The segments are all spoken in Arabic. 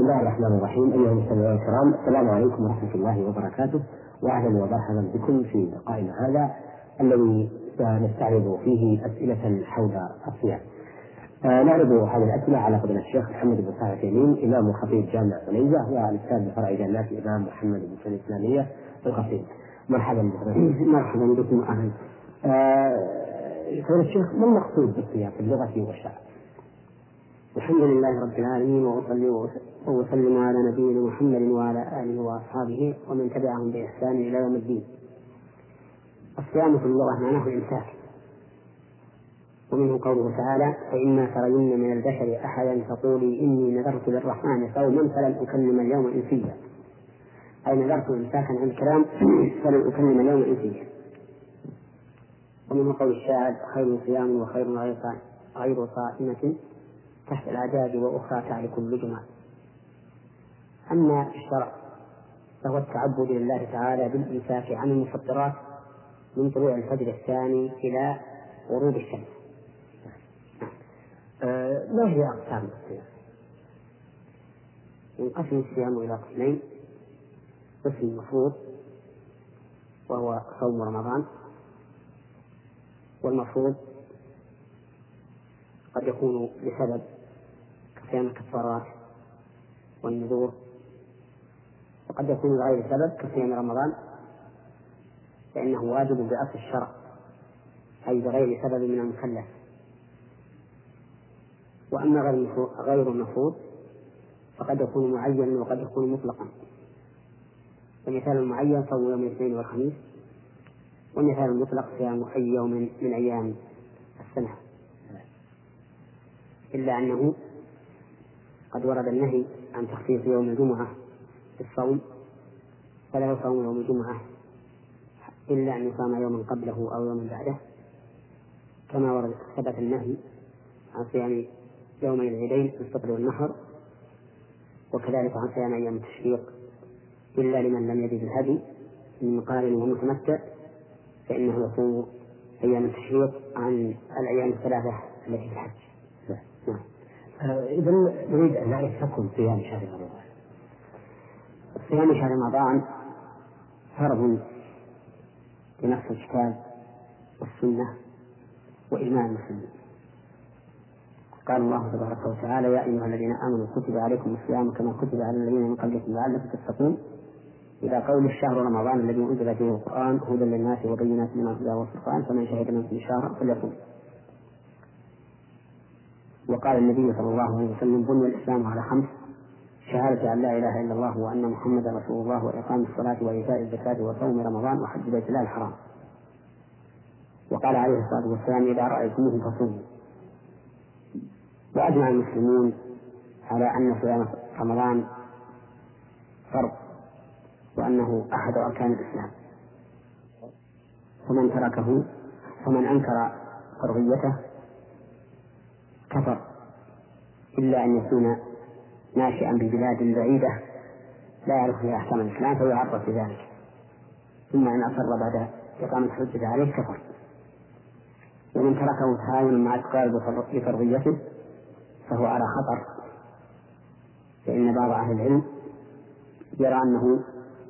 بسم الله الرحمن الرحيم أيها المستمعون الكرام السلام عليكم ورحمة الله وبركاته وأهلا ومرحبا بكم في لقائنا هذا الذي سنستعرض فيه أسئلة حول الصيام. آه نعرض هذه الأسئلة على فضيلة الشيخ محمد بن صالح اليمين إمام وخطيب جامع عنيزة والأستاذ بفرع جامعة الإمام محمد بن سلمة الإسلامية الخطيب. مرحبا بفضيلة مرحبا بكم أهلا. آه فضيلة الشيخ ما المقصود بالصيام في اللغة والشرع؟ الحمد لله رب العالمين وأصلي وأسلم على نبينا محمد وعلى آله وأصحابه ومن تبعهم بإحسان إلى يوم الدين. الصيام في اللغة معناه الإمساك. ومنه قوله تعالى: فإما ترين من البشر أحدا فقولي إني نذرت للرحمن صوما فلن أكلم اليوم إنسيا. أي نذرت إمساكا عن الكلام فلن أكلم اليوم إنسيا. ومنه قول الشاعر: خير صيام وخير غير صائمة تحت الأعداد وأخرى تعرف اللجمة أما الشرع فهو التعبد لله تعالى بالإمساك عن المفطرات من طلوع الفجر الثاني إلى غروب الشمس. آه ما هي أقسام الصيام؟ ينقسم الصيام إلى قسمين قسم مفروض وهو صوم رمضان والمفروض قد يكون لسبب كصيام الكفارات والنذور. وقد يكون لغير سبب كصيام رمضان فإنه واجب بأصل الشرع أي بغير سبب من المكلف. وأما غير المفروض فقد يكون معينا وقد يكون مطلقا. فمثال المعين صوم يوم الاثنين والخميس ومثال المطلق صيام أي يوم من أيام السنة. إلا أنه قد ورد النهي عن تخصيص يوم الجمعة بالصوم فلا يصوم يوم الجمعة إلا أن يصام يوما قبله أو يوما بعده كما ورد ثبت النهي عن صيام يومي العيدين الفطر والنحر وكذلك عن صيام أيام التشريق إلا لمن لم يجد الهدي من قارن ومتمتع فإنه يصوم أيام التشريق عن الأيام الثلاثة التي في الحج. نعم. آه، إذا نريد أن نعرف حكم صيام شهر رمضان. صيام شهر رمضان فرض بنص الكتاب والسنة وإجماع المسلمين. قال الله تبارك وتعالى يا أيها الذين آمنوا كتب عليكم الصيام كما كتب على الذين من قبلكم لعلكم تتقون إلى قول الشهر رمضان الذي أنزل فيه القرآن هدى للناس وبينات من الهدى والفرقان فمن شهد منكم الشهر فليصم وقال النبي صلى الله عليه وسلم بني الإسلام على خمس شهادة أن لا إله إلا الله وأن محمدا رسول الله وإقام الصلاة وإيتاء الزكاة وصوم رمضان وحج بيت الله الحرام. وقال عليه الصلاة والسلام إذا رأيتموه فصوموا. وأجمع المسلمون على أن صيام رمضان فرض وأنه أحد أركان الإسلام. فمن تركه فمن أنكر فرضيته كفر إلا أن يكون ناشئا ببلاد بعيدة لا يعرف فيها أحكام الإسلام فيعرف بذلك ثم إن أصر بعد إقامة الحجة عليه كفر. ومن تركه تهاونا مع إقرار بفرضيته فهو على خطر. فإن بعض أهل العلم يرى أنه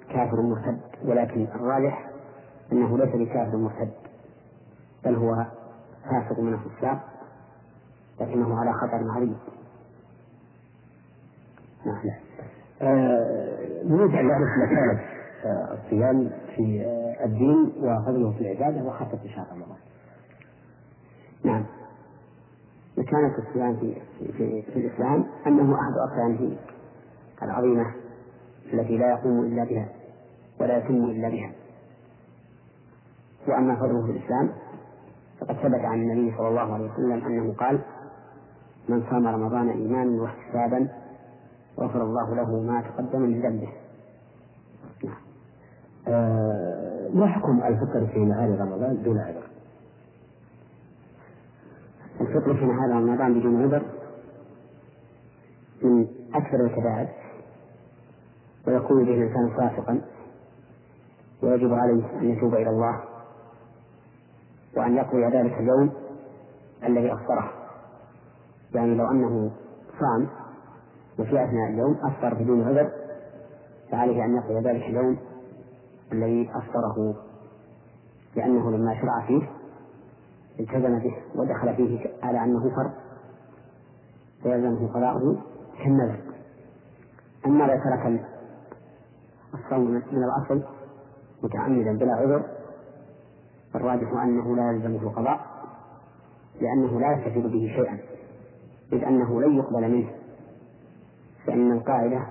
كافر مرتد ولكن الراجح أنه ليس بكافر مرتد بل هو فاسق من الفساق لكنه على خطر عظيم نعم آه، نريد أن نعرف مكانة آه، الصيام في آه، الدين وفضله في العبادة وخاصة في شهر رمضان. نعم. مكانة الصيام في, في, في الإسلام أنه أحد أركانه العظيمة التي لا يقوم إلا بها ولا يتم إلا بها. وأما فضله في الإسلام فقد ثبت عن النبي صلى الله عليه وسلم أنه قال من صام رمضان إيمانا واحتسابا غفر الله له ما تقدم من ذنبه نعم. آه ما حكم الفطر في نهار رمضان دون عذر؟ الفطر في نهار رمضان بدون عذر من أكثر الكبائر ويكون به الإنسان فاسقا ويجب عليه أن يتوب إلى الله وأن يقضي ذلك اليوم الذي أفطره يعني لو أنه صام وفي أثناء اليوم أفطر بدون عذر فعليه أن يقضي ذلك اليوم الذي أفطره لأنه لما شرع فيه التزم به ودخل فيه على أنه فرض فيلزمه قضاءه كالنذر. أما لو ترك الصوم من الأصل متعمدا بلا عذر فالراجح أنه لا يلزمه القضاء لأنه لا يستفيد به شيئا. إذ أنه لن يقبل منه فإن القاعدة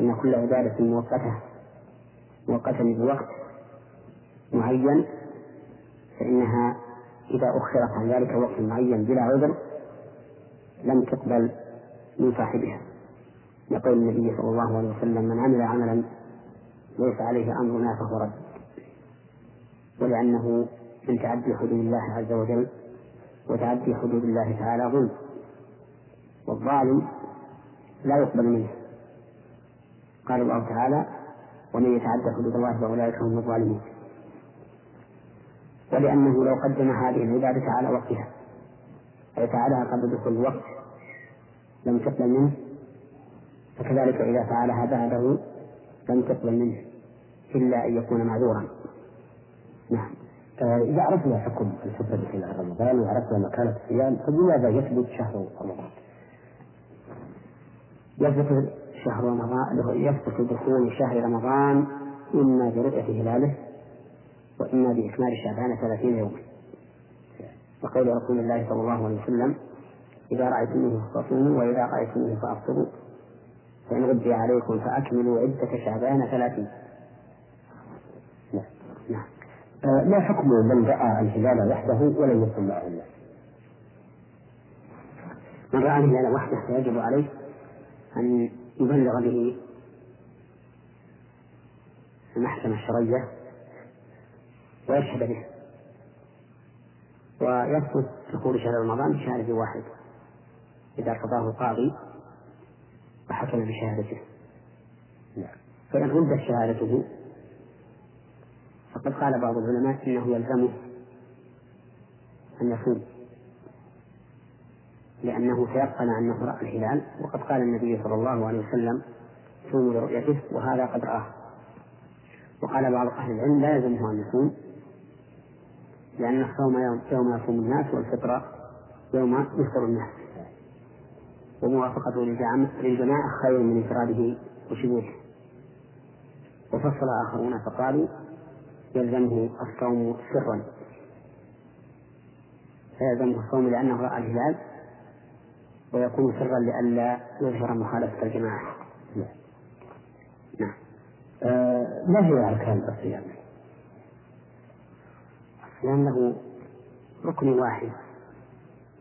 أن كل عبادة مؤقتة مؤقتة بوقت معين فإنها إذا أخرت عن ذلك وقت معين بلا عذر لم تقبل من صاحبها. يقول النبي صلى الله عليه وسلم من عمل عملا ليس عليه أمرنا فهو رد. ولأنه من تعدي حدود الله عز وجل وتعدي حدود الله تعالى ظلم. والظالم لا يقبل منه. قال الله تعالى ومن يتعدى حدود الله فأولئك هم الظالمون. ولأنه لو قدم هذه العبادة على وقتها أي فعلها قبل دخول الوقت لم تقبل منه فكذلك إذا فعلها بعده لم تقبل منه إلا أن يكون معذورا. نعم. إذا عرفنا حكم الفطر في رمضان وعرفنا مكانة الصيام فبماذا يثبت شهر رمضان؟ يثبت شهر رمضان يثبت دخول شهر رمضان إما برؤية هلاله وإما بإكمال شعبان ثلاثين يوما وقول رسول الله صلى الله عليه وسلم إذا رأيتموه فصوموا وإذا رأيتموه فأفطروا. فإن غدي عليكم فأكملوا عدة شعبان ثلاثين. نعم. نعم آه ما حكم من رأى الهلال وحده ولم يكن معه الناس؟ من رأى الهلال وحده فيجب عليه أن يبلغ به المحكمة الشرعية ويشهد به. ويثبت دخول شهر رمضان بشهادة واحد إذا ارتضاه القاضي وحكم بشهادته. نعم. فإن ردت شهادته فقد قال بعض العلماء إنه يلزمه أن يصوم. لأنه تيقن أنه رأى الهلال وقد قال النبي صلى الله عليه وسلم صوموا لرؤيته وهذا قد رآه. وقال بعض أهل العلم لا يلزمه أن يصوم لأن الصوم يوم, يوم يصوم الناس والفطر يوم يفطر الناس. وموافقته للجماعة خير من انفراده وشذوذه. وفصل آخرون فقالوا يلزمه الصوم سرا. فيلزمه الصوم لأنه رأى الهلال ويكون سرا لئلا يظهر مخالفة الجماعة. نعم. آه ما هي أركان الصيام؟ له ركن واحد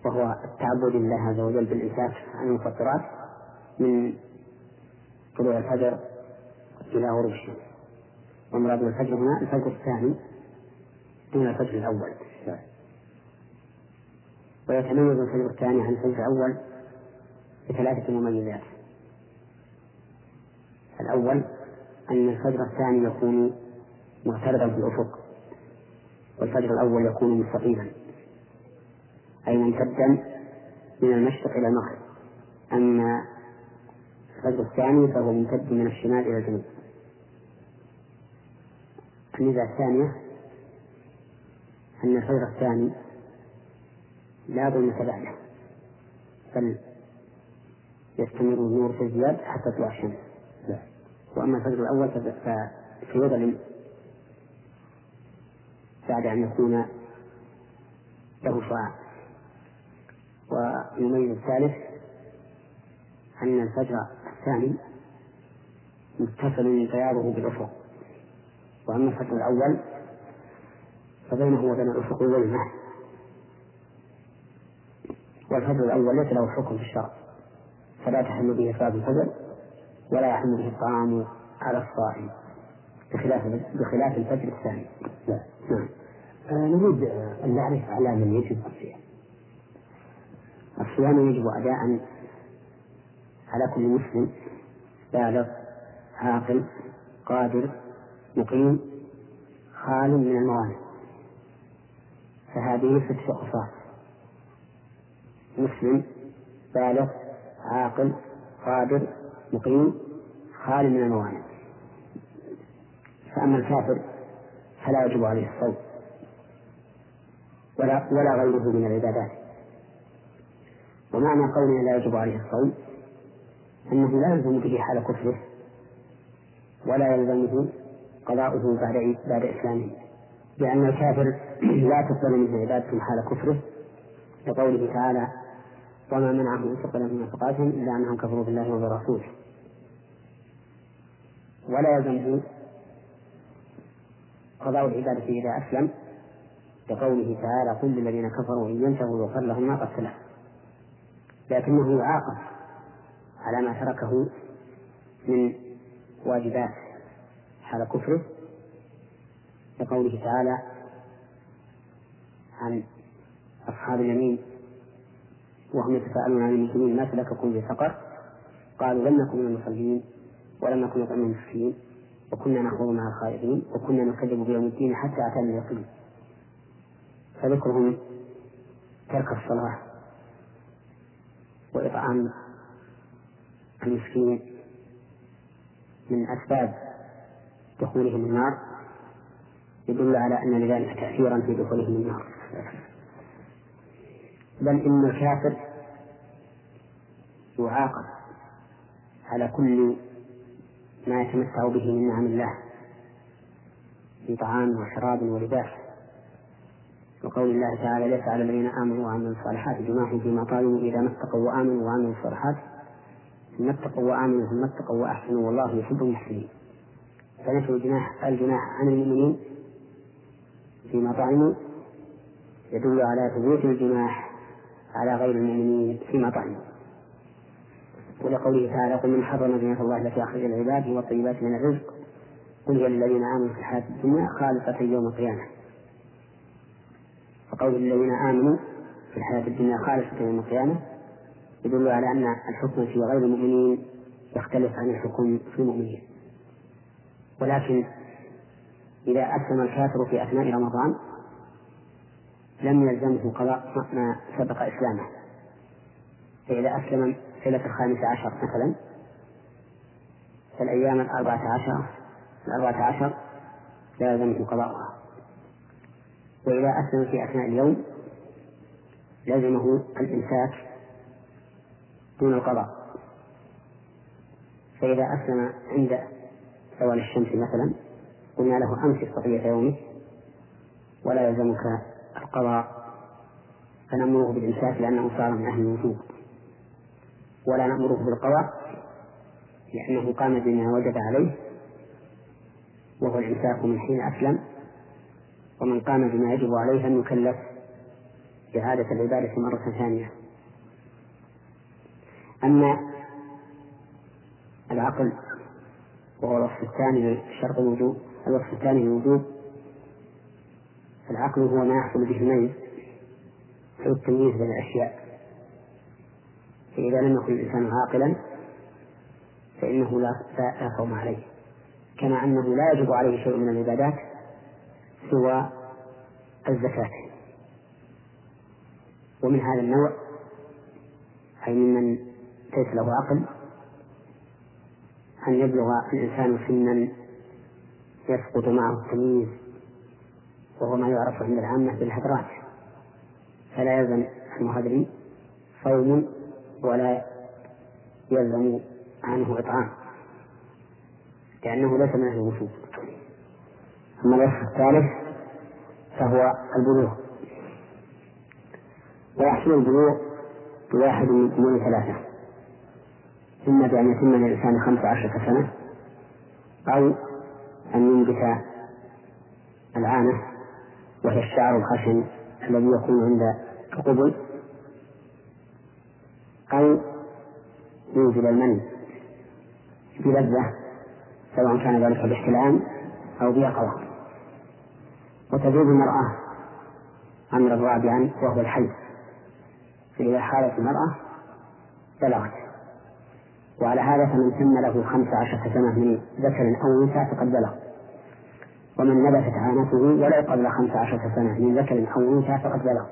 وهو التعبد لله عز وجل بالإمساك عن المفطرات من طلوع الفجر إلى غروب الشمس. ومراد الفجر هنا الفجر الثاني دون الفجر الأول. ويتميز الفجر الثاني عن الفجر الأول بثلاثة مميزات. الأول أن الفجر الثاني يكون معترضا في الأفق والفجر الأول يكون مستقيما. أي ممتدا من المشرق إلى المغرب. أما الفجر الثاني فهو ممتد من الشمال إلى الجنوب. الميزة الثانية أن الفجر الثاني لا ظلمة بعده بل يستمر النور في الزياد حتى تطلع الشمس. وأما الفجر الأول فيظلم بعد أن يكون له شعاع. والمميز الثالث أن الفجر الثاني متصل بياضه بالأفق. وأما الفجر الأول فبينه وبين الأفق ظلمة والفجر الأول ليس له حكم في الشرع. فلا تحل به صلاة الفجر ولا يحل به الطعام على الصائم بخلاف بخلاف الفجر الثاني. نعم. آه نريد أن نعرف على من يجب الصيام. الصيام يجب أداء على كل مسلم بالغ عاقل قادر مقيم خال من الموانع فهذه ست أوصاف مسلم بالغ عاقل قادر مقيم خال من الموانع. فأما الكافر فلا يجب عليه الصوم ولا ولا غيره من العبادات. ومعنى قولنا لا يجب عليه الصوم أنه لا يلزم به حال كفره ولا يلزمه قضاؤه بعد بعد إسلامه. لأن الكافر لا تقبل منه عبادة حال كفره لقوله تعالى وما منعهم أن تقبل من نفقاتهم إلا أنهم كفروا بالله وبرسوله. ولا يلزمه قضاء العبادة إذا أسلم لقوله تعالى قل للذين كفروا إن ينتهوا يغفر لهم ما قد سلف. لكنه يعاقب على ما تركه من واجبات حال كفره لقوله تعالى عن أصحاب اليمين وهم يتساءلون عن المسلمين ما سلككم في سقر؟ قالوا لم نكن من المصلين ولم نكن نطعم المسكين وكنا نخوض مع الخائضين وكنا نكذب بيوم الدين حتى أتانا اليقين. فذكرهم ترك الصلاة وإطعام المسكين من أسباب دخولهم النار يدل على أن لذلك تأثيرا في دخولهم النار. بل إن الكافر يعاقب على كل ما يتمتع به من نعم الله في طعام وشراب ولباس. وقول الله تعالى ليس على الذين آمنوا وعملوا الصالحات جناح فيما طالبوا إذا ما اتقوا وآمنوا وعملوا الصالحات ثم اتقوا وآمنوا ثم اتقوا وأحسنوا والله يحب المحسنين. فنفي الجناح الجناح عن المؤمنين فيما طعموا يدل على ثبوت الجناح على غير المؤمنين فيما طعموا ولقوله تعالى قل من حرم زينة الله التي أخرج العباد والطيبات من الرزق. قل هي للذين آمنوا في الحياة الدنيا خالصة يوم القيامة. فقول الذين آمنوا في الحياة الدنيا خالصة يوم القيامة يدل على أن الحكم في غير المؤمنين يختلف عن الحكم في المؤمنين. ولكن إذا أسلم الكافر في أثناء رمضان لم يلزمه قضاء ما سبق إسلامه. فإذا أسلم ليلة الخامسة عشر مثلا فالأيام الأربعة عشر الأربعة عشر لا يلزمه قضاؤها. وإذا أسلم في أثناء اليوم لزمه الإمساك دون القضاء. فإذا أسلم عند زوال الشمس مثلا قلنا له أمسك بقية يومك ولا يلزمك القضاء فنأمره بالإمساك لأنه صار من أهل الوجوب. ولا نأمره بالقضاء لأنه قام بما وجب عليه وهو الإمساك من حين أسلم. ومن قام بما يجب عليه أن يكلف إعادة العبادة مرة ثانية. أما العقل وهو الوصف الثاني شرط الوجوب الوصف الثاني للوجوب العقل هو ما يحصل به الميز أو التمييز بين الأشياء. فإذا لم يكن الإنسان عاقلا فإنه لا صوم عليه. كما أنه لا يجب عليه شيء من العبادات سوى الزكاة. ومن هذا النوع أي ممن ليس له عقل أن يبلغ الإنسان سنا يسقط معه التمييز وهو ما يعرف عند العامة بالحضرات. فلا يلزم المهاجرين صوم ولا يلزم عنه إطعام لأنه ليس من أهل الوجوب أما الوصف الثالث فهو البلوغ. ويحصل البلوغ بواحد من ثلاثة إما بأن يتم للإنسان خمس عشرة سنة أو أن ينبت العانة وهي الشعر الخشن الذي يكون عند القبل أو ينزل المني بلذة سواء كان ذلك باحتلام أو بيقظة. وتزيد المرأة أمر رابعا وهو الحي فإذا حالت المرأة بلغت. وعلى هذا فمن تم له خمس عشرة سنة من ذكر أو أنثى فقد بلغ. ومن نبتت عانته ولو قبل خمس عشرة سنة من ذكر أو أنثى فقد بلغ.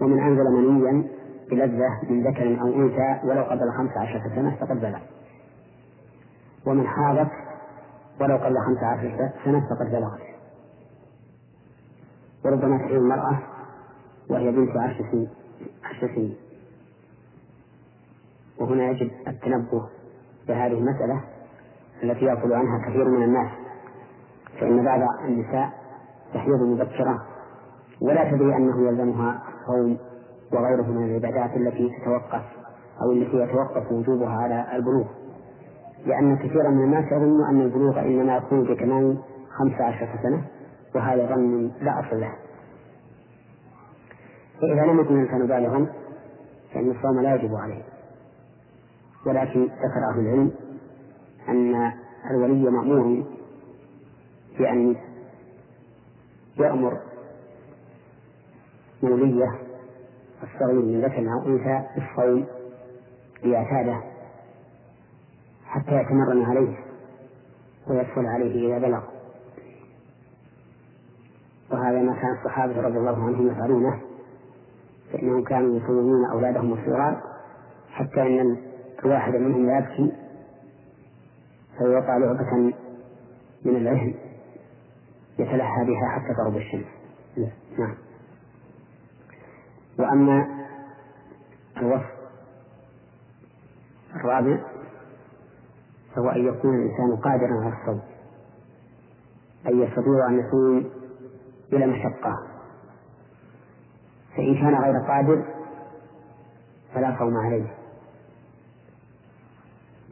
ومن أنزل منيا بلذة من ذكر أو أنثى ولو قبل خمس عشرة سنة فقد بلغ. ومن حاضت ولو قبل خمس عشرة سنة فقد بلغت. وربما تحيض المرأة وهي بنت عشر سنين عشر سنين وهنا يجب التنبه بهذه المسألة التي يغفل عنها كثير من الناس. فإن بعض النساء تحيض مبكرة. ولا تدري أنه يلزمها الصوم وغيره من العبادات التي تتوقف أو التي يتوقف وجوبها على البلوغ. لأن كثيرا من الناس يظن أن البلوغ إنما يكون بكمال خمس عشرة سنة وهذا ظن لا أصل له. فإذا لم يكن الإنسان بالغا فإن الصوم لا يجب عليه. ولكن ذكر أهل العلم أن الولي مأمور بأن يأمر مولية الصغير من ذكر أو أنثى بالصوم ليعتاده حتى يتمرن عليه ويدخل عليه إذا بلغ. وهذا ما كان الصحابة رضي الله عنهم يفعلونه فإنهم كانوا يصومون أولادهم الصغار حتى أن الواحد منهم يبكي فيوقع لعبة من العهن. يتلهى بها حتى تغرب الشمس. نعم. وأما الوصف الرابع فهو أن يكون الإنسان قادرا على الصوم أي يستطيع أن يصوم بلا مشقة. فإن كان غير قادر فلا صوم عليه.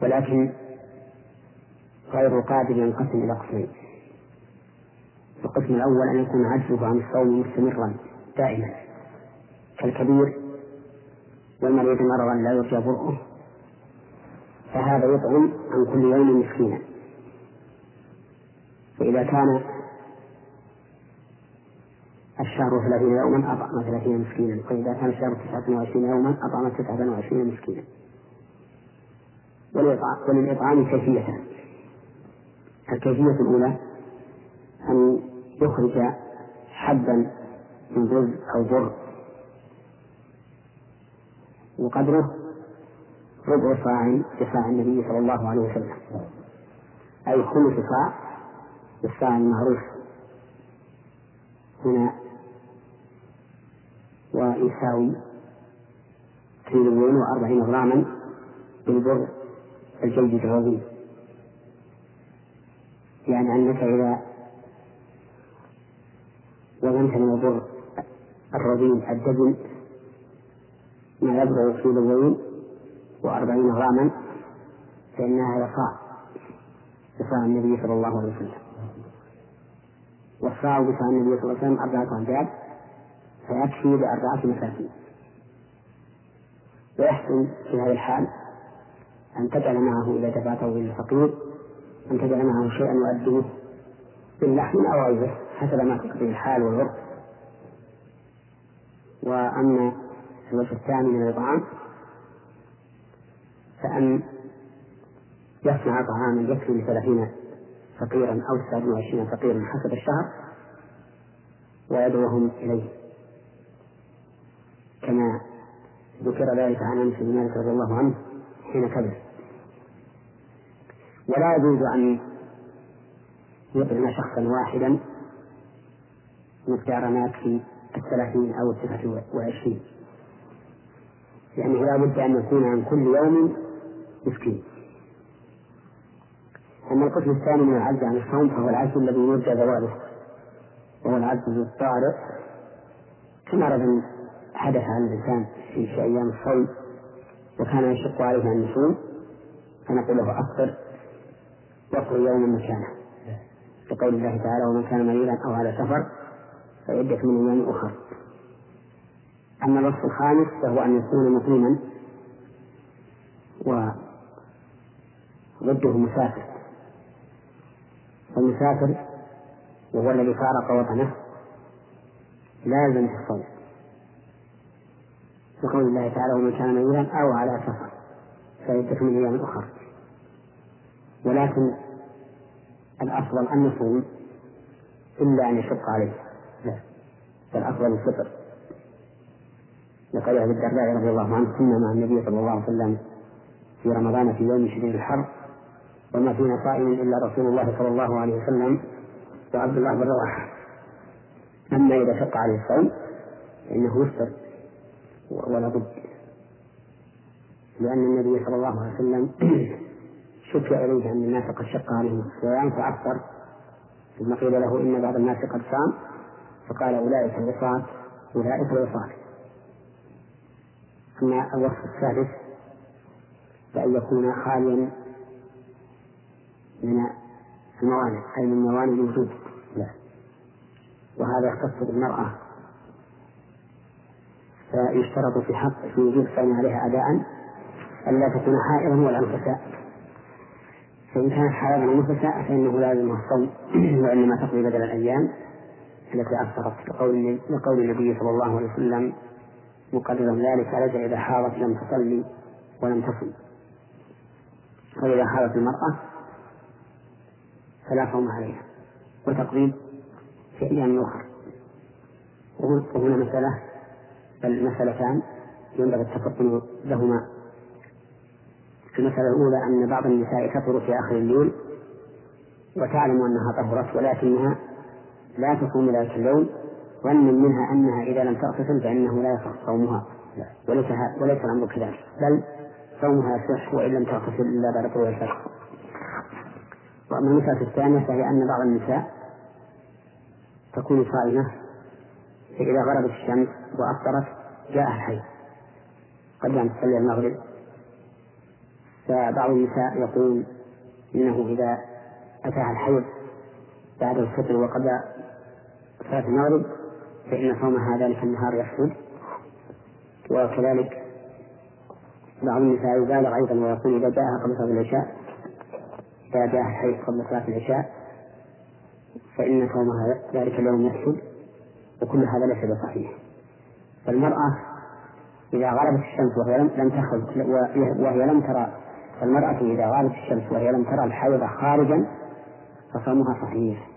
ولكن غير قادر ينقسم إلى قسمين. القسم الأول أن يكون عجزه عن الصوم مستمرا دائما. كالكبير والمريض مرضا لا يرجى برؤه فهذا يطعم عن كل يوم مسكينا. فإذا كان الشهر ثلاثين يوما أطعم ثلاثين مسكينا. وإذا كان الشهر تسعة وعشرين يوما أطعم تسعة وعشرين مسكينا. وللإطعام كيفيتان. الكيفية الأولى أن يخرج حبا من رز أو بر وقدره ربع صاع بصاع النبي صلى الله عليه وسلم. أي خمس صاع بالصاع المعروف هنا. ويساوي كيلوين وأربعين غراما بالبر الجيد الرضيع يعني أنك إذا وزنت من البر الرضيع الدبل ما يبلغ كيلوين وأربعين غراما فإنها يصاع يصاع النبي صلى الله عليه وسلم. والصاع بصاع النبي صلى الله عليه وسلم أربعة أمداد فيكفي لأربعة مساكين. ويحسن في هذه الحال أن تجعل معه إذا دفعته إلى الفقير أن تجعل معه شيئا يؤديه باللحم أو غيره. حسب ما تقضي الحال والعرف وأما الوجه الثاني من الإطعام فأن يصنع طعاما يكفي لثلاثين فقيرا أو تسعة وعشرين فقيرا حسب الشهر ويدعوهم إليه. كما ذكر ذلك عن أنس بن مالك رضي الله عنه حين كبر. ولا يجوز أن يطعم شخصا واحدا مقدار ما يكفي الثلاثين أو التسعة وعشرين. لأنه لا بد أن يكون عن كل يوم مسكين. أما القسم الثاني من العجز عن الصوم فهو العجز الذي يرجى زواله وهو العجز الطارئ. كمرض حدث على الإنسان في أيام الصوم وكان يشق عليه أن يصوم فنقول له أفطر واقضي يوما مكانه. لقول الله تعالى ومن كان مريضا أو على سفر فعدة من أيام أخرى أما الوصف الخامس فهو أن يكون مقيما وضده مسافر. فالمسافر وهو الذي فارق وطنه لازم في الصوم لقول الله تعالى ومن كان مريضا أو على سفر. فعدة من أيام أخرى ولكن الأفضل أن يصوم إلا أن يشق عليه. لا فالأفضل الفطر. لقول أبي الدرداء رضي الله عنه كنا مع النبي صلى الله عليه وسلم في رمضان في يوم شديد الحر وما فينا صائم إلا رسول الله صلى الله عليه وسلم وعبد الله بن رواحة. أما إذا شق عليه الصوم فإنه يفطر ولا بد. لأن النبي صلى الله عليه وسلم شكي إليه أن الناس قد شق عليهم الصيام فأفطر. ثم قيل له إن بعض الناس قد صام فقال أولئك العصاة أولئك العصاة أما الوصف الثالث فأن يكون خاليا من الموانع أي من موانع الوجود. لا. وهذا يختص بالمرأة. فيشترط في حق في وجود صوم عليها أداء ألا تكون حائضا ولا نفساء فإن كانت حائضا ونفساء فإنه لا يلزمها الصوم وإنما تقضي بدل الأيام. التي أفطرت لقول النبي صلى الله عليه وسلم مقررا ذلك رجع إذا حاضت لم تصلي ولم تصل وإذا حاضت المرأة فلا صوم عليها. وتقضي في أيام أخرى وهنا مسألة بل مسألتان ينبغي التفطن لهما. المسألة الأولى أن بعض النساء تطهر في آخر الليل وتعلم أنها طهرت ولكنها لا تصوم ذلك اليوم ظنا منها أنها إذا لم تغتسل فإنه لا يصح صومها. وليس وليس الأمر كذلك. بل صومها يصح وإن لم تغتسل إلا بعد طلوع الفجر. وأما المسألة الثانية فهي أن بعض النساء تكون صائمة فإذا غربت الشمس وأفطرت جاءها الحي. قبل أن تصلي المغرب. فبعض النساء يقول إنه إذا أتاها الحيض بعد الفطر وقبل صلاة المغرب فإن صومها ذلك النهار يفسد وكذلك بعض النساء يبالغ أيضا ويقول إذا جاءها قبل صلاة العشاء إذا جاءها الحيض قبل صلاة العشاء فإن صومها ذلك اليوم يفسد وكل هذا ليس بصحيح. فالمرأة إذا غربت الشمس وهي لم تخرج وهي لم ترى المرأة إذا غابت الشمس وهي لم ترى الحيض خارجا فصومها صحيح.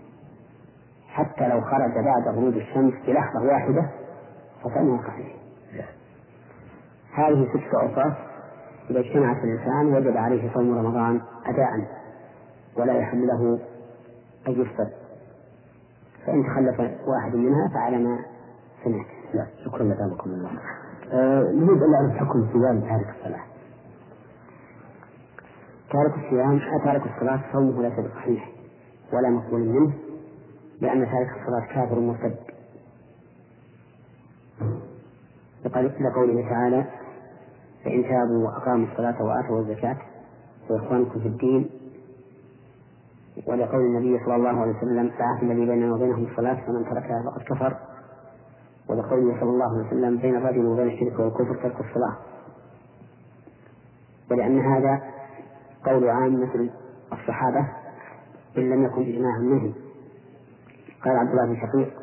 حتى لو خرج بعد غروب الشمس بلحظة واحدة فصومها صحيح هذه ست أوصاف إذا اجتمعت الإنسان وجب عليه صوم رمضان أداء ولا يحل له أن يفطر فإن تخلف واحد منها فعلى ما سمعت. لا شكرا لكم الله. آه، نريد أن نعرف حكم صيام تارك الصلاة. تارك الصيام تارك الصلاة صومه ليس بصحيح ولا مقبول منه لأن تارك الصلاة كافر مرتد لقوله تعالى فإن تابوا وأقاموا الصلاة وآتوا الزكاة وإخوانكم في الدين. ولقول النبي صلى الله عليه وسلم ساعة الذي بيننا وبينهم الصلاة فمن تركها فقد كفر. ولقوله صلى الله عليه وسلم بين الرجل وبين الشرك والكفر ترك الصلاة. ولأن هذا قول عامة الصحابة إن لم يكن إجماعا منهم قال عبد الله بن شقيق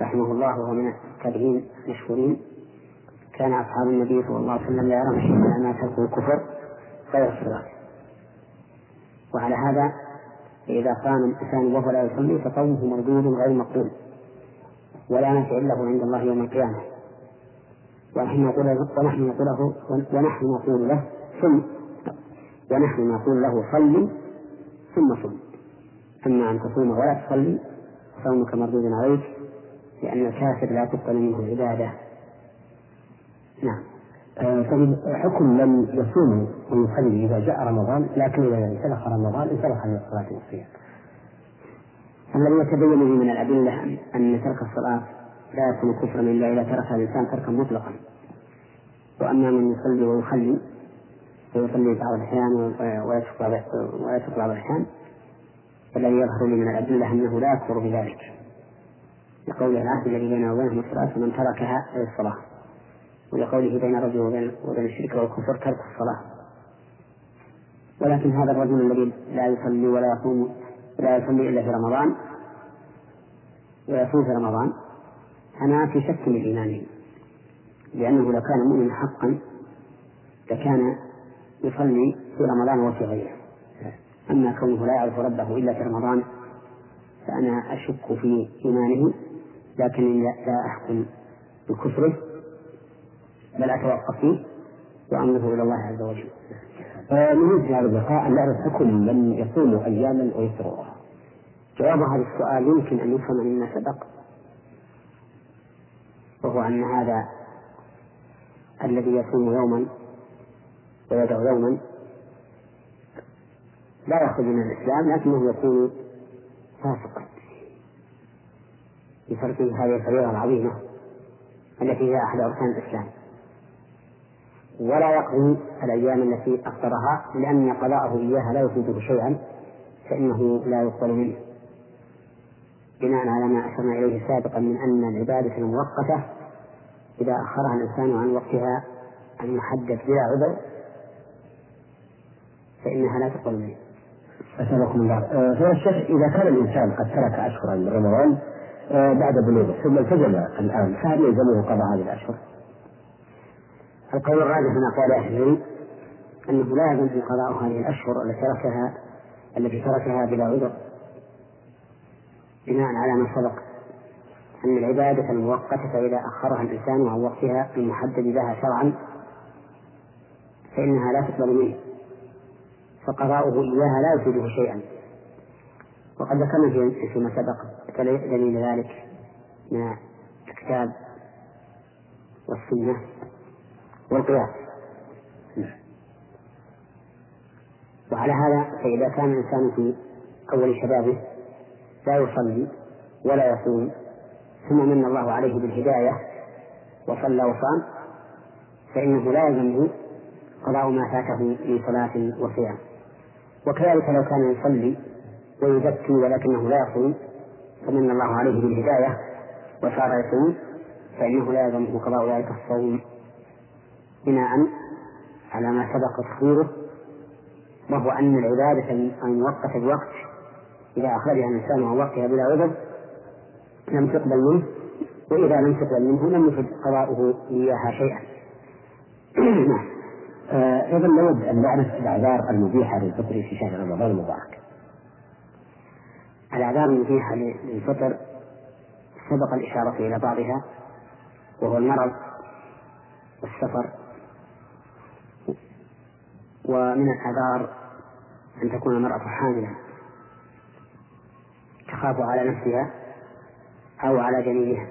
رحمه الله وهو من التابعين المشهورين. كان أصحاب النبي صلى الله عليه وسلم لا يرون شيئا ما تركه الكفر غير الصلاة وعلى هذا فإذا قام الإنسان وهو لا يصلي فصومه مردود غير مقبول ولا نفع له عند الله يوم القيامة. ونحن نقول له ونحن نقول له ونحن نقول له ثم ونحن نقول له صل ثم صم. أما أن تصوم ولا تصلي فصومك مردود عليك لأن الكافر لا تقبل منه عبادة نعم آه، طيب حكم من يصوم ويصلي إذا جاء رمضان لكن إذا انسلخ رمضان انسلخ من الصلاة والصيام. الذي يتبين لي من الأدلة أن ترك الصلاة لا يكون كفرا إلا إذا تركها الإنسان تركا مطلقا. وأما من يصلي ويخلي فيصلي بعض الأحيان ويترك بعض الأحيان فالذي يظهر لي من الأدلة أنه لا يكفر بذلك. لقول العهد الذي بينه وبينهم الصلاة فمن تركها أي الصلاة. ولقوله بين الرجل وبين الشرك والكفر ترك الصلاة ولكن هذا الرجل الذي لا يصلي ولا يصوم لا يصلي إلا في رمضان ويصوم في رمضان أنا في شك من إيمانه لأنه لو كان مؤمنا حقا لكان يصلي في رمضان وفي غيره أما كونه لا يعرف ربه إلا في رمضان فأنا أشك في إيمانه لكنني لا أحكم بكفره بل أتوقف فيه وأمره إلى الله عز وجل. نريد في هذا اللقاء أن نعرف حكم من يصوم أياما ويفطرها. جواب هذا السؤال يمكن أن يفهم مما سبق وهو أن هذا الذي يصوم يوما ويدعو يوما لا يخرج من الإسلام لكنه يكون فاسقا. بفرق هذه الفريضة العظيمة التي هي أحد أركان الإسلام. ولا يقضي الأيام التي أفطرها لأن قضاءه إياها لا يفيده شيئا فإنه لا يقبل منه. بناء على ما أشرنا إليه سابقا من أن العبادة المؤقتة إذا أخرها الإنسان عن وقتها المحدد بلا عذر فإنها لا تقبل منه. أسألكم الله. فيا الشيخ إذا كان الإنسان قد ترك أشهرا من رمضان آه، بعد بلوغه ثم التزم الآن فهل يلزمه قضاء هذه الأشهر؟ القول الراجح من أقوال أهل العلم أنه لا يلزمه قضاء هذه الأشهر التي تركها التي تركها بلا عذر بناء على ما سبق أن العبادة المؤقتة إذا أخرها الإنسان عن وقتها المحدد لها شرعا فإنها لا تقبل منه فقضاؤه إياها لا يفيده شيئا. وقد ذكرنا فيما سبق دليل ذلك من الكتاب والسنة والقياس. وعلى هذا فإذا كان الإنسان في أول شبابه لا يصلي ولا يصوم ثم من الله عليه بالهداية وصلى وصام فإنه لا يلزمه قضاء ما فاته من صلاة وصيام. وكذلك لو كان يصلي ويزكي ولكنه لا يصوم فمن الله عليه بالهداية وصار يصوم فإنه لا يلزمه قضاء ذلك الصوم. بناء على ما سبق تخبيره وهو أن العبادة المؤقتة بوقت إذا أخرجها الإنسان عن وقتها بلا عذر لم تقبل منه وإذا لم تقبل منه لم يفد قضاؤه إياها شيئا. نعم. آه، أيضا نود أن نعرف الأعذار المبيحة للفطر في شهر رمضان المبارك. الأعذار المبيحة للفطر سبق الإشارة إلى بعضها وهو المرض والسفر ومن الأعذار أن تكون المرأة حاملا تخاف على نفسها أو على جنينها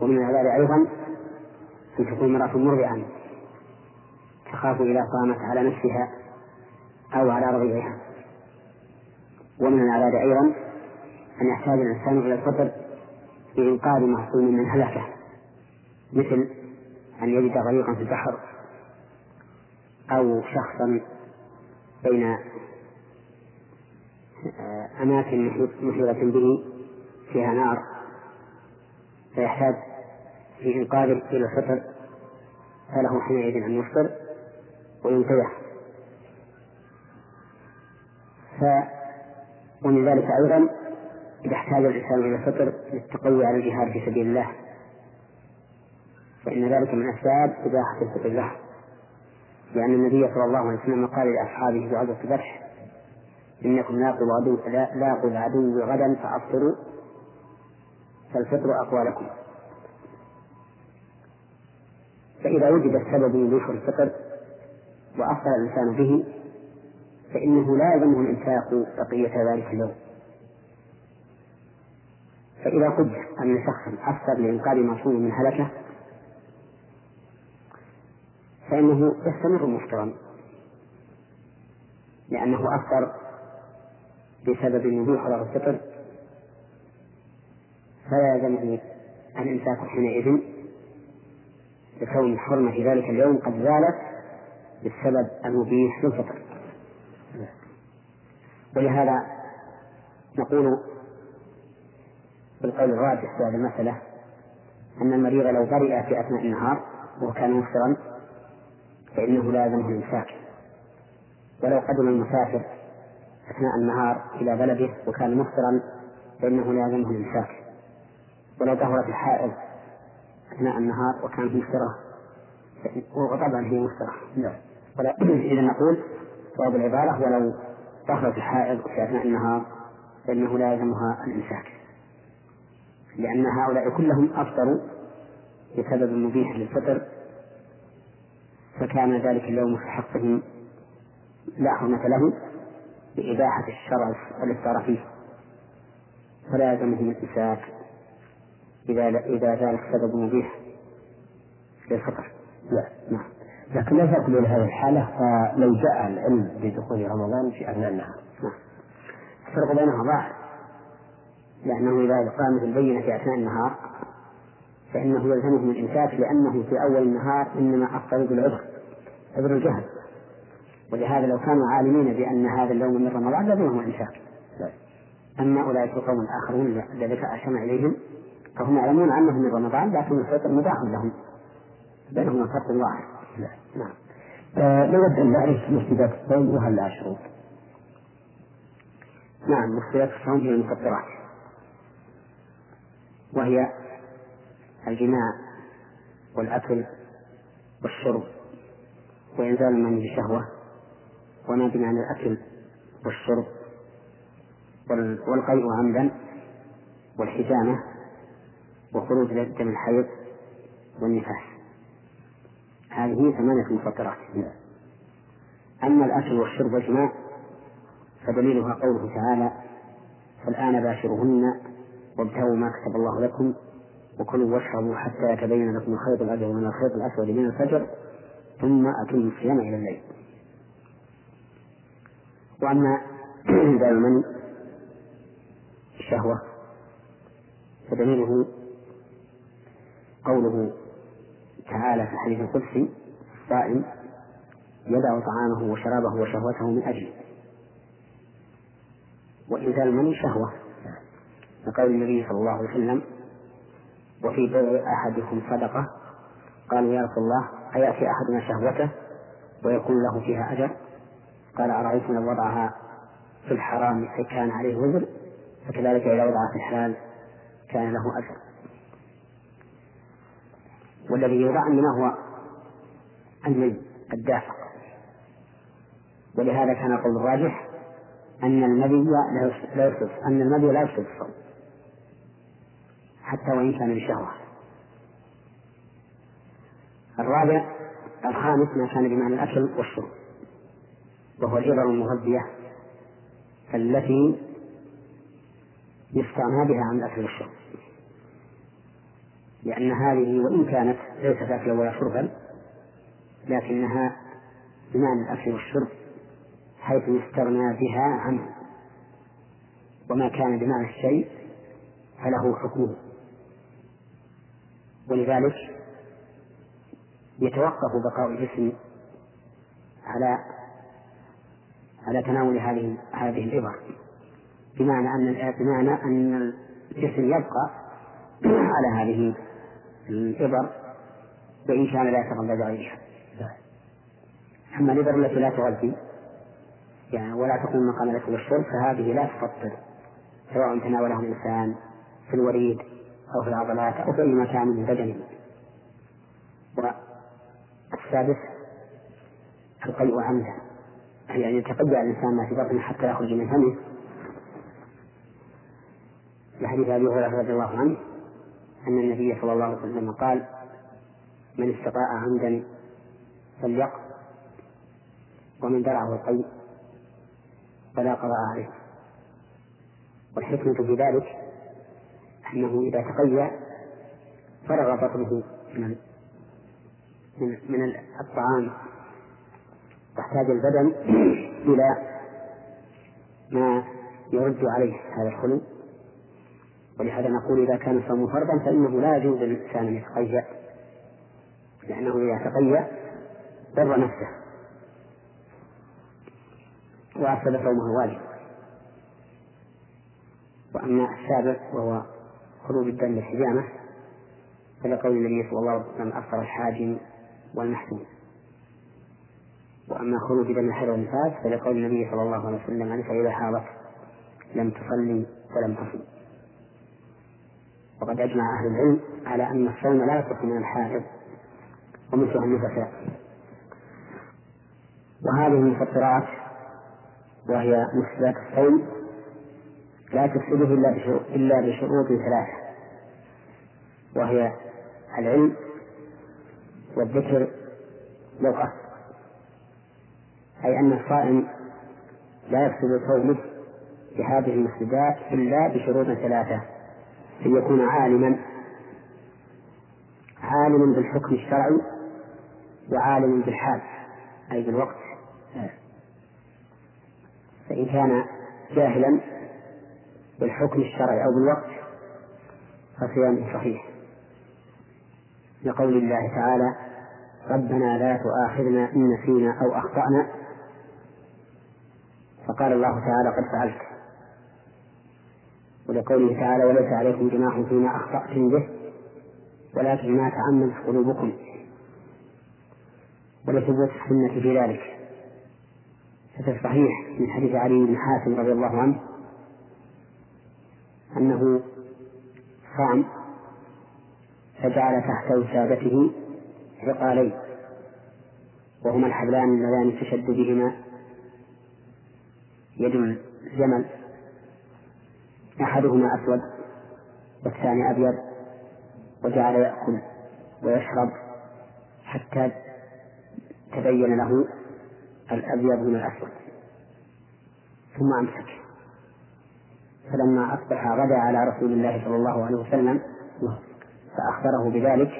ومن الأعذار أيضا أن تكون المرأة مرضعا تخاف إذا قامت على نفسها أو على رضيعها ومن الأعذار أيضا أن يحتاج الإنسان إلى الفطر لإنقاذ محصول من هلكة مثل أن يجد غريقا في البحر أو شخصا بين أماكن محيطة به فيها نار. فيحتاج في إنقاذه إلى الفطر فله حينئذ أن يفطر. وينتبه ف ومن ذلك أيضا إذا احتاج الإنسان إلى الفطر للتقوي على الجهاد في سبيل الله. فإن ذلك من أسباب إباحة الفطر له. لأن النبي صلى الله عليه وسلم قال لأصحابه في غزوة الفتح إنكم لاقوا العدو لاقوا العدو غدا فأفطروا. فالفطر أقوى لكم فإذا وجد السبب لذكر الفطر وأفطر الإنسان به فإنه لا يلزمه الإمساك بقية ذلك اليوم. فإذا قدر أن شخصا أفطر لإنقاذ معصوم من هلكة فإنه يستمر مفطرا لأنه أفطر بسبب وجود حضر الفطر. فلا يلزمه الإمساك حينئذ لكون حرمة ذلك اليوم قد زالت بالسبب المبيح للفطر ولهذا نقول بالقول الراجح في هذه المسألة أن المريض لو برئ في أثناء النهار وكان مفطرا فإنه لا يلزمه الإمساك ولو قدم المسافر أثناء النهار إلى بلده وكان مفطرا فإنه لا يلزمه الإمساك ولو طهرت الحائض أثناء النهار وكانت مفطرة وطبعا هي مفطرة. نعم. إذا نقول صواب العبارة ولو طهرت الحائض في أثناء النهار فإنه لا يلزمها الإمساك لأن هؤلاء كلهم أفطروا بسبب مبيح للفطر فكان ذلك اليوم في حقهم لا حرمة له بإباحة الشرع الإفطار فيه فلا يلزمهم الإمساك إذا إذا ذلك سبب مبيح للفطر. نعم. لكن لا تأكلون هذه الحالة فلو جاء العلم بدخول رمضان في أثناء النهار. نعم. الفرق بينها ظاهر لأنه إذا قامت البينة في أثناء النهار فإنه يلزمهم الإمساك لأنه في أول النهار إنما أفطر بالعذر عذر الجهل. ولهذا لو كانوا عالمين بأن هذا اليوم من رمضان لزمهم الإمساك أما أولئك القوم الآخرون الذين أشمع إليهم فهم يعلمون أنه من رمضان لكن الفطر مباح لهم. بينهما فرق واحد. نعم. آه نود أن نعرف مفسدات الصوم وهل لها شروط؟ نعم مفسدات الصوم هي المفطرات وهي الجماع والأكل والشرب. وإنزال المني بشهوة وما بمعنى الأكل والشرب والقيء عمدا والحجامة وخروج دم الحيض والنفاس. هذه ثمانية مفطرات. أما الأكل والشرب والجماع فدليلها قوله تعالى فالآن باشرهن وابتغوا ما كتب الله لكم وكلوا واشربوا حتى يتبين لكم الخيط الأبيض من الخيط الأسود من الفجر ثم أتموا الصيام إلى الليل. وأما المني الشهوة. فدليله قوله تعالى في الحديث القدسي الصائم يدع طعامه وشرابه وشهوته من أجله وإنزال المني شهوة. لقول النبي صلى الله عليه وسلم وفي بيع أحدكم صدقة؟ قالوا يا رسول الله أيأتي أحدنا شهوته ويكون له فيها أجر؟ قال أرأيتم لو وضعها في الحرام كان عليه وزر؟ فكذلك إذا وضعها في الحلال كان له أجر. والذي يوضع إنما هو المي الدافق ولهذا كان القول الراجح أن المذي لا يفسد أن المذي لا يفسد الصوم حتى وإن كان بشهوة الرابع الخامس ما كان بمعنى الأكل والشرب وهو الإبر المغذية التي يستغنى بها عن الأكل والشرب. لأن هذه وإن كانت ليست أكلا ولا شربا لكنها بمعنى الأكل والشرب حيث يستغنى بها عنه. وما كان بمعنى الشيء فله حكمه. ولذلك يتوقف بقاء الجسم على على تناول هذه هذه الإبر بمعنى أن بمعنى أن الجسم يبقى على هذه الإبر وإن كان لا يتغذى عليها أما الإبر التي لا تغذي يعني ولا تقوم مقام الأكل والشرب فهذه لا تفطر سواء تناولها الإنسان في الوريد أو في العضلات أو في أي مكان من بدنه. والسادس القيء عمدا يعني يتقيأ الإنسان ما في بطنه حتى يخرج من فمه. لحديث أبي هريرة رضي الله عنه أن النبي صلى الله عليه وسلم قال من استطاع عمدا فليق ومن درعه القيء فلا قضاء عليه. والحكمة في ذلك أنه إذا تقيأ فرغ بطنه من من, الطعام. واحتاج البدن إلى ما يرد عليه هذا الخلو. ولهذا نقول إذا كان الصوم فرضا فإنه لا يجوز للإنسان أن يتقيأ لأنه إذا تقيأ ضر نفسه. وأفسد صومه واجب. وأما السابق وهو خروج الدم بالحجامة فلقول النبي صلى الله عليه وسلم أفطر الحاجم والمحجوم. وأما خروج دم الحيض والنفاس فلقول النبي صلى الله عليه وسلم أنت إذا حاضت لم تصلي ولم تصم وقد أجمع أهل العلم على أن الصوم لا يصح من الحائض ومثلها النفساء. وهذه المفطرات وهي مفسدات الصوم لا تفسده إلا بشروط إلا بشروط ثلاثة. وهي العلم والذكر لغة أي أن الصائم لا يفسد صومه بهذه المفسدات إلا بشروط ثلاثة. أن يكون عالما عالما بالحكم الشرعي وعالما بالحال أي بالوقت. فإن كان جاهلا بالحكم الشرعي أو بالوقت فصيامه صحيح. لقول الله تعالى ربنا لا تؤاخذنا إن نسينا أو أخطأنا. فقال الله تعالى قد فعلت. ولقوله تعالى وليس عليكم جناح فيما أخطأتم به ولكن ما تعمدت قلوبكم. ولثبوت السنة في ذلك. ففي الصحيح من حديث علي بن حاتم رضي الله عنه أنه صام فجعل تحت وسادته عقالين وهما الحبلان اللذان تشد بهما يد الجمل. أحدهما أسود والثاني أبيض وجعل يأكل ويشرب حتى تبين له الأبيض من الأسود. ثم أمسك. فلما أصبح غدا على رسول الله صلى الله عليه وسلم فأخبره بذلك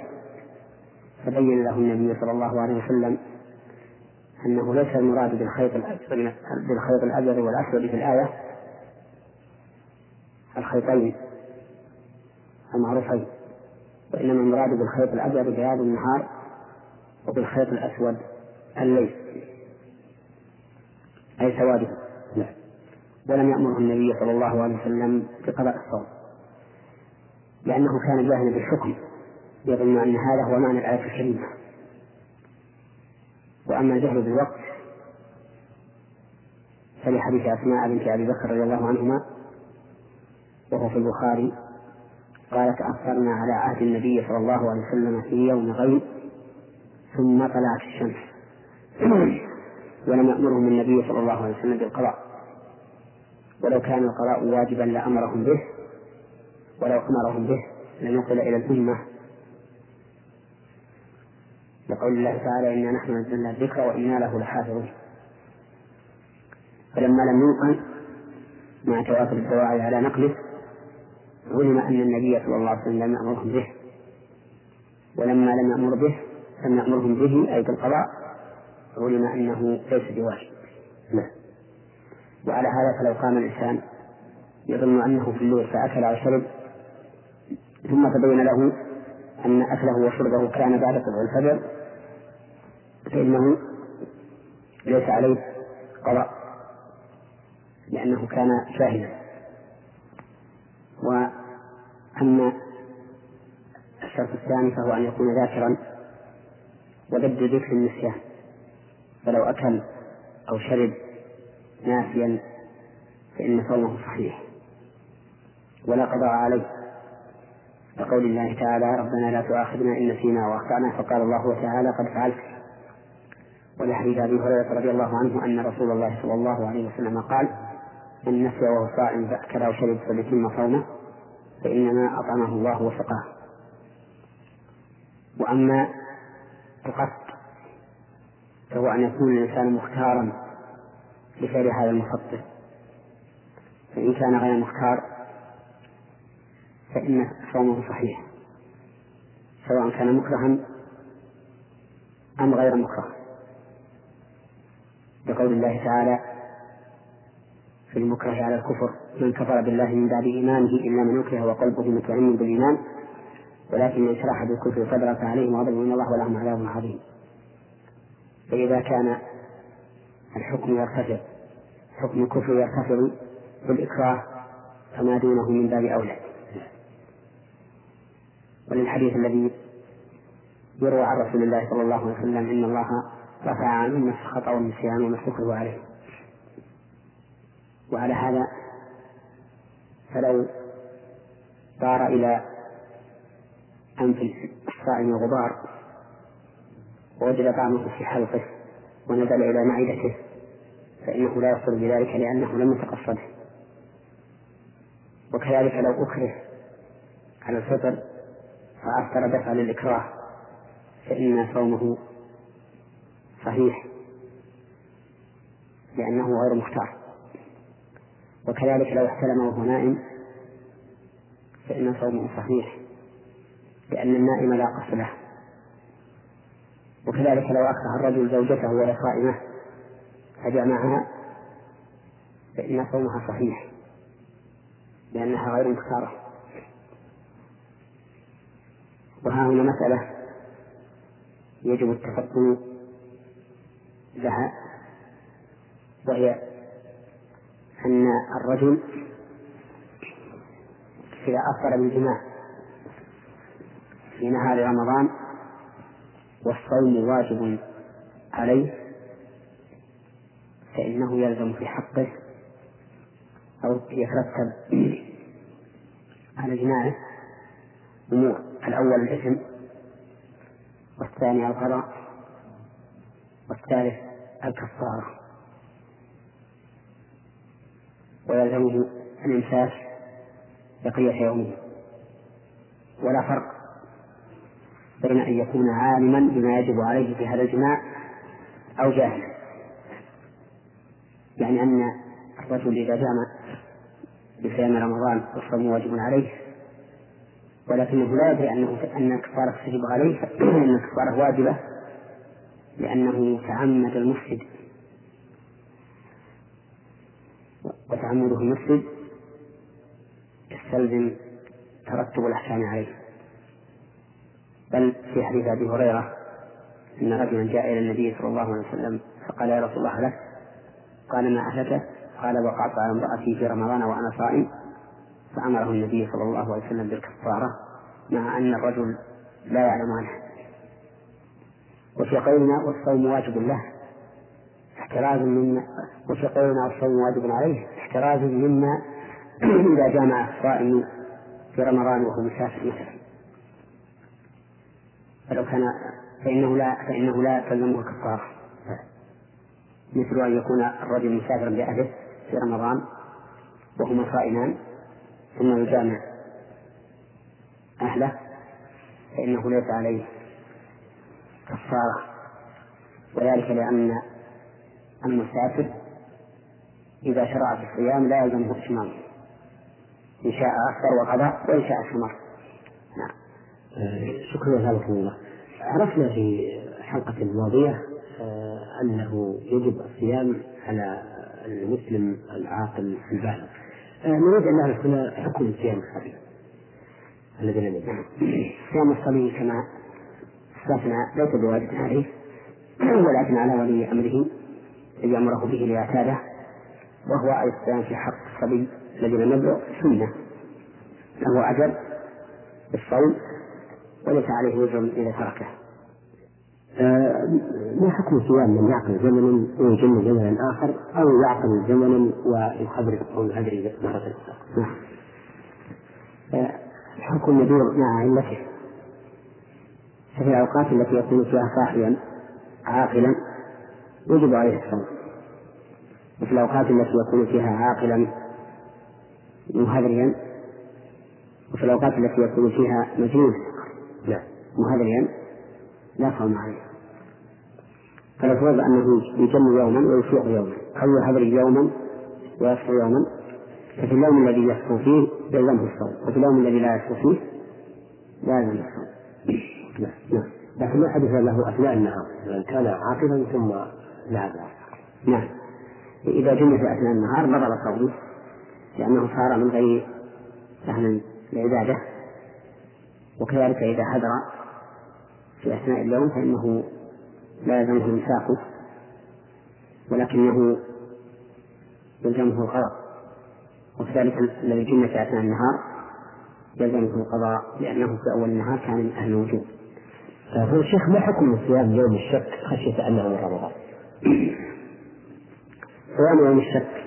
فبين له النبي صلى الله عليه وسلم أنه ليس المراد بالخيط الأبيض بالخيط الأبيض والأسود في الآية الخيطين. المعروفين. وإنما المراد بالخيط الأبيض بياض النهار وبالخيط الأسود الليل. أي سواده نعم ولم يأمره النبي صلى الله عليه وسلم بقضاء الصوم. لأنه كان جاهلا بالحكم. يظن أن هذا هو معنى الآية الكريمة. وأما الجهل بالوقت فلحديث أسماء بنت أبي بكر رضي الله عنهما وهو في البخاري قالت أفطرنا على عهد النبي صلى الله عليه وسلم في يوم غيم ثم طلعت الشمس. ولم يأمرهم النبي صلى الله عليه وسلم بالقضاء. ولو كان القضاء واجبا لأمرهم به ولو أمرهم به لم يصل إلى الأمة. لقول الله تعالى إنا نحن نزلنا الذكر وإنا له لحافظون. فلما لم ينقل مع توافر الدواعي على نقله علم أن النبي صلى الله عليه وسلم لم يأمرهم به. ولما لم يأمر به لم يأمرهم به أي بالقضاء علم أنه ليس بواجب. نعم. وعلى هذا فلو قام الإنسان يظن أنه في الليل فأكل أو شرب ثم تبين له أن أكله وشربه كان بعد طلوع الفجر فإنه ليس عليه قضاء لأنه كان شاهدا. وأما الشرط الثاني فهو أن يكون ذاكرا وضد ذكر النسيان فلو أكل أو شرب ناسيا فإن صومه صحيح. ولا قضاء عليه. لقول الله تعالى ربنا لا تؤاخذنا إن نسينا وأخطأنا فقال الله تعالى قد فعلت. ولحديث أبي هريرة رضي الله عنه أن رسول الله صلى الله عليه وسلم قال من نسي وهو صائم فأكل أو شرب فليتم صومه فإنما أطعمه الله وسقاه. وأما القصد فهو أن يكون الإنسان مختارا لفعل هذا المفطر. فإن كان غير مختار فإن صومه صحيح سواء كان مكرها أم غير مكره. لقول الله تعالى في المكره على الكفر. من كفر بالله من بعد إيمانه إلا من أكره وقلبه مطمئن بالإيمان. ولكن من شرح بالكفر صدرا فعليهم غضب من الله ولهم عذاب عظيم. فإذا كان الحكم يرتفع حكم الكفر يرتفع بالإكراه فما دونه من باب أولى. وللحديث الذي يروى عن رسول الله صلى الله عليه وسلم إن الله رفع عن أمة الخطأ والنسيان وما عليه. وعلى هذا فلو طار إلى أنف الصائم غبار ووجد طعمه في حلقه ونزل إلى معدته فإنه لا يصل بذلك لأنه لم يتقصده وكذلك لو أكره على الفطر فأفطر دفعا للإكراه فإن صومه صحيح لأنه غير مختار. وكذلك لو احتلم وهو نائم فإن صومه صحيح لأن النائم لا قصد له. وكذلك لو أكره الرجل زوجته وهي صائمة فجمعها فإن صومها صحيح لأنها غير مختارة. وها هنا مسألة يجب التفطن لها وهي أن الرجل إذا أفطر بالجماع في نهار رمضان والصوم واجب عليه فإنه يلزم في حقه أو يترتب على جناحه أمور. الأول الإثم والثاني القضاء والثالث الكفارة. ويلزمه الإمساك بقية يومه. ولا فرق بين أن يكون عالما بما يجب عليه في هذا الجماع أو جاهلا. يعني أن الرجل إذا جامع بصيام رمضان والصوم واجب عليه ولكنه لا يدري أنه أن الكفارة تجب عليه فإن الكفارة واجبة لأنه تعمد المفسد وتعمده المفسد يستلزم ترتب الأحكام عليه. بل في حديث أبي هريرة أن رجلا جاء إلى النبي صلى الله عليه وسلم فقال يا رسول الله لك قال ما أهلكه قال وقعت على امرأتي في رمضان وأنا صائم. فأمره النبي صلى الله عليه وسلم بالكفارة مع أن الرجل لا يعلم عنه. وفي قولنا والصوم واجب له. احتراز مما وفي قولنا والصوم واجب عليه. احتراز مما إذا جامع الصائم في رمضان وهو مسافر مثلا فلو كان فإنه لا فإنه لا تلزمه الكفارة مثل أن يكون الرجل مسافرا بأهله في رمضان وهما صائمان ثم يجامع أهله فإنه ليس عليه كفارة. وذلك لأن المسافر إذا شرع في الصيام لا يلزمه إتمام إن شاء أكثر وقضى وإن شاء استمر نعم. آه، شكرا جزاكم الله. عرفنا في الحلقة الماضية آه، أنه يجب الصيام على المسلم العاقل البالغ آه، نريد أن نعرف هنا حكم صيام الصبي الذي لم يجب. صيام الصبي كما استثنى ليس بواجب عليه ولكن على ولي أمره يأمره به ليعتاده. وهو الصيام في حق الصبي الذي لم يبلغ سنة. له أجر بالصوم وليس عليه وزر إذا تركه. آه، ما حكم صيام من يعقل زمنا ويجن زمنا آخر أو يعقل زمنا ويخبر الصوم الأجري مرة أخرى نعم. الحكم آه، يدور مع علته. ففي الأوقات التي يكون فيها صاحيا عاقلا يجب عليه الصوم. وفي الأوقات التي يكون فيها عاقلا مهذريا وفي الأوقات التي يكون فيها مجنون لا مهذريا لا صوم عليه. فالأفضل أنه يجن يوما ويفيق يوما. أو يهذر يوما ويصفو يوما. ففي اليوم الذي يصفو فيه يلزمه الصوم وفي اليوم الذي لا يصفو فيه لا يلزم الصوم. نعم. نعم. لكن ما حدث له أثناء النهار كان عاقلا ثم ذهب نعم. إذا جن في أثناء النهار بطل صومه لأنه صار من غير أهل العبادة وكذلك إذا حضر في أثناء اليوم فإنه لا يلزمه إمساكه ولكنه يلزمه القضاء وكذلك الذي جن في أثناء النهار يلزمه القضاء لأنه في أول النهار كان من أهل الوجوب. فهو الشيخ ما حكم صيام يوم الشك خشية أنه من رمضان؟ صيام يوم الشك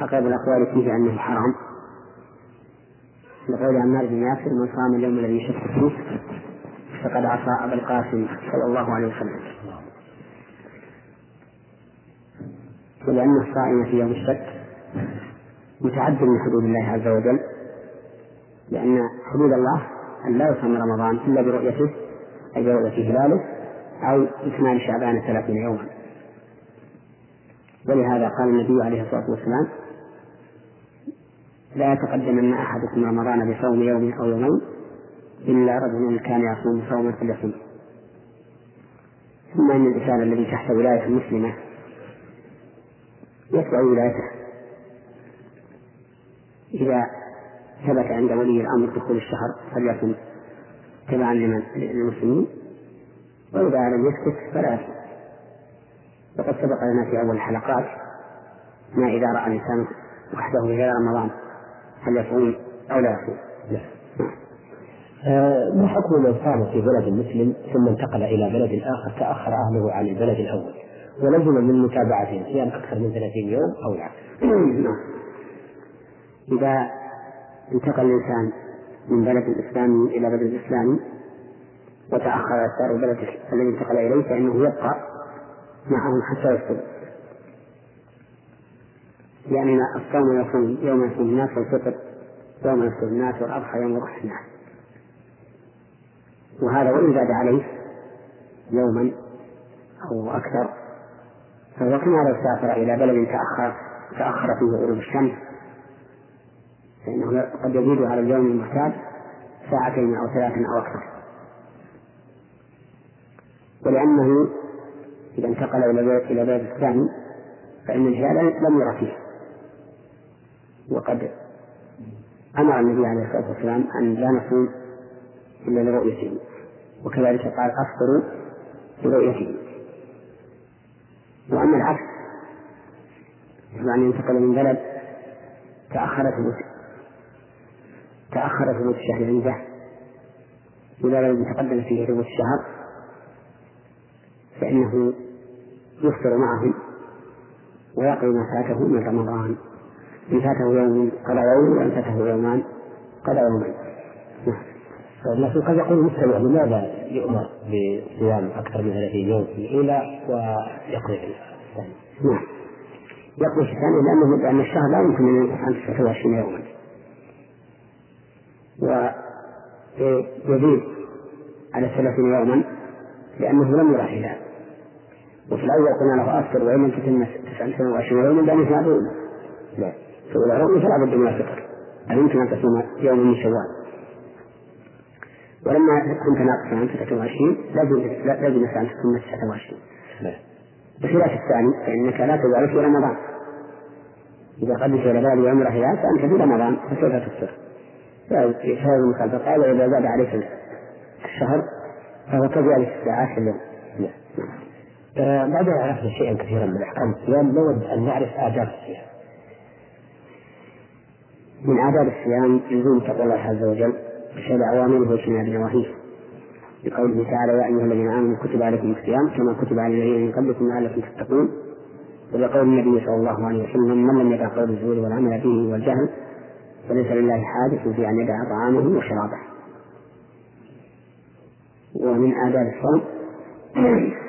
أقرب الأقوال فيه أنه حرام. لقول عمار بن ياسر من صام اليوم الذي يشك فيه فقد عصى أبا القاسم صلى الله عليه وسلم. ولأن الصائم في يوم الشك متعد من حدود الله عز وجل لأن حدود الله أن لا يصوم رمضان إلا برؤيته أي برؤية هلاله أو إكمال شعبان ثلاثين يوما. ولهذا قال النبي عليه الصلاة والسلام لا يتقدمن أحدكم رمضان بصوم يوم أو يومين إلا رجل كان يصوم صوما فليصوم ثم إن الإنسان الذي تحت ولاية مسلمة يتبع ولايته. إذا ثبت عند ولي الأمر دخول الشهر فليكن تبعا للمسلمين وإذا لم يسكت فلا يصوم. وقد سبق لنا في أول الحلقات ما إذا رأى الإنسان وحده في غير رمضان هل يصوم أو لا يصوم؟ آه، ما حكم من صام في بلد مسلم ثم انتقل إلى بلد آخر تأخر أهله عن البلد الأول ولزم من متابعتهم صيام أكثر من 30 يوم أو لا؟ نعم. إذا انتقل الإنسان من بلد الإسلامي إلى بلد الإسلامي وتأخر إفطار البلد الذي انتقل إليه فإنه يبقى معهم حتى يفطر لأن الصوم يكون يوم يصوم الناس والفطر يوم يفطر الناس والأضحى يوم يضحي الناس. وهذا وإن زاد عليه يوما أو أكثر فهو كما لو سافر إلى بلد تأخر تأخر فيه غروب الشمس فإنه قد يزيد على اليوم المعتاد ساعتين أو ثلاث أو أكثر. ولأنه إذا انتقل إلى إلى بلد الثاني فإن الهلال لم يرى فيه. وقد أمر النبي عليه الصلاة والسلام أن لا نصوم إلا لرؤيته وكذلك قال أفطروا لرؤيته. وأما العكس يعني انتقل من بلد تأخر ثبوت تأخر ثبوت الشهر عنده إلى بلد تقدم فيه ثبوت الشهر فإنه يفطر معهم ويقضي ما فاته من رمضان إن فاته يوم قضى يوم وإن فاته يومان قضى يومين. لكن قد يقول المستمع لماذا يؤمر بصيام أكثر من 30 يوم في الأولى ويقضي في الثانية؟ نعم. يقضي في الثانية لأنه لأن الشهر لا يمكن أن 29 يوما. ويزيد على 30 يوما لأنه لم يرى هلال وفي الأول قلنا له أفطر وإن لم تتم 29 يوما لأنه في الأولى لا. في الأولى فلا بد من الفطر. هل يمكن أن تصوم يوم من شوال؟ ولما كنت ناقصا عن 23 لازم أن تكون 29 بخلاف الثاني فإنك لا تزال في رمضان. إذا قدمت إلى بلد عمره هلال فأنت في رمضان فكيف تفطر؟ فهذا المثال قال وإذا زاد عليك الشهر فهو كذلك الساعات اليوم آه، بعد أن عرفنا شيئا كثيرا من أحكام الصيام نود أن نعرف آداب الصيام. من آداب الصيام لزوم تقوى الله عز وجل بفعل أوامره واجتناب نواهيه لقوله تعالى يا أيها الذين آمنوا كتب عليكم الصيام كما كتب على الذين من قبلكم لعلكم تتقون. ولقول النبي صلى الله عليه وسلم من لم يدع قول الزور والعمل به والجهل فليس لله حادث في أن يدع طعامه وشرابه. ومن آداب الصوم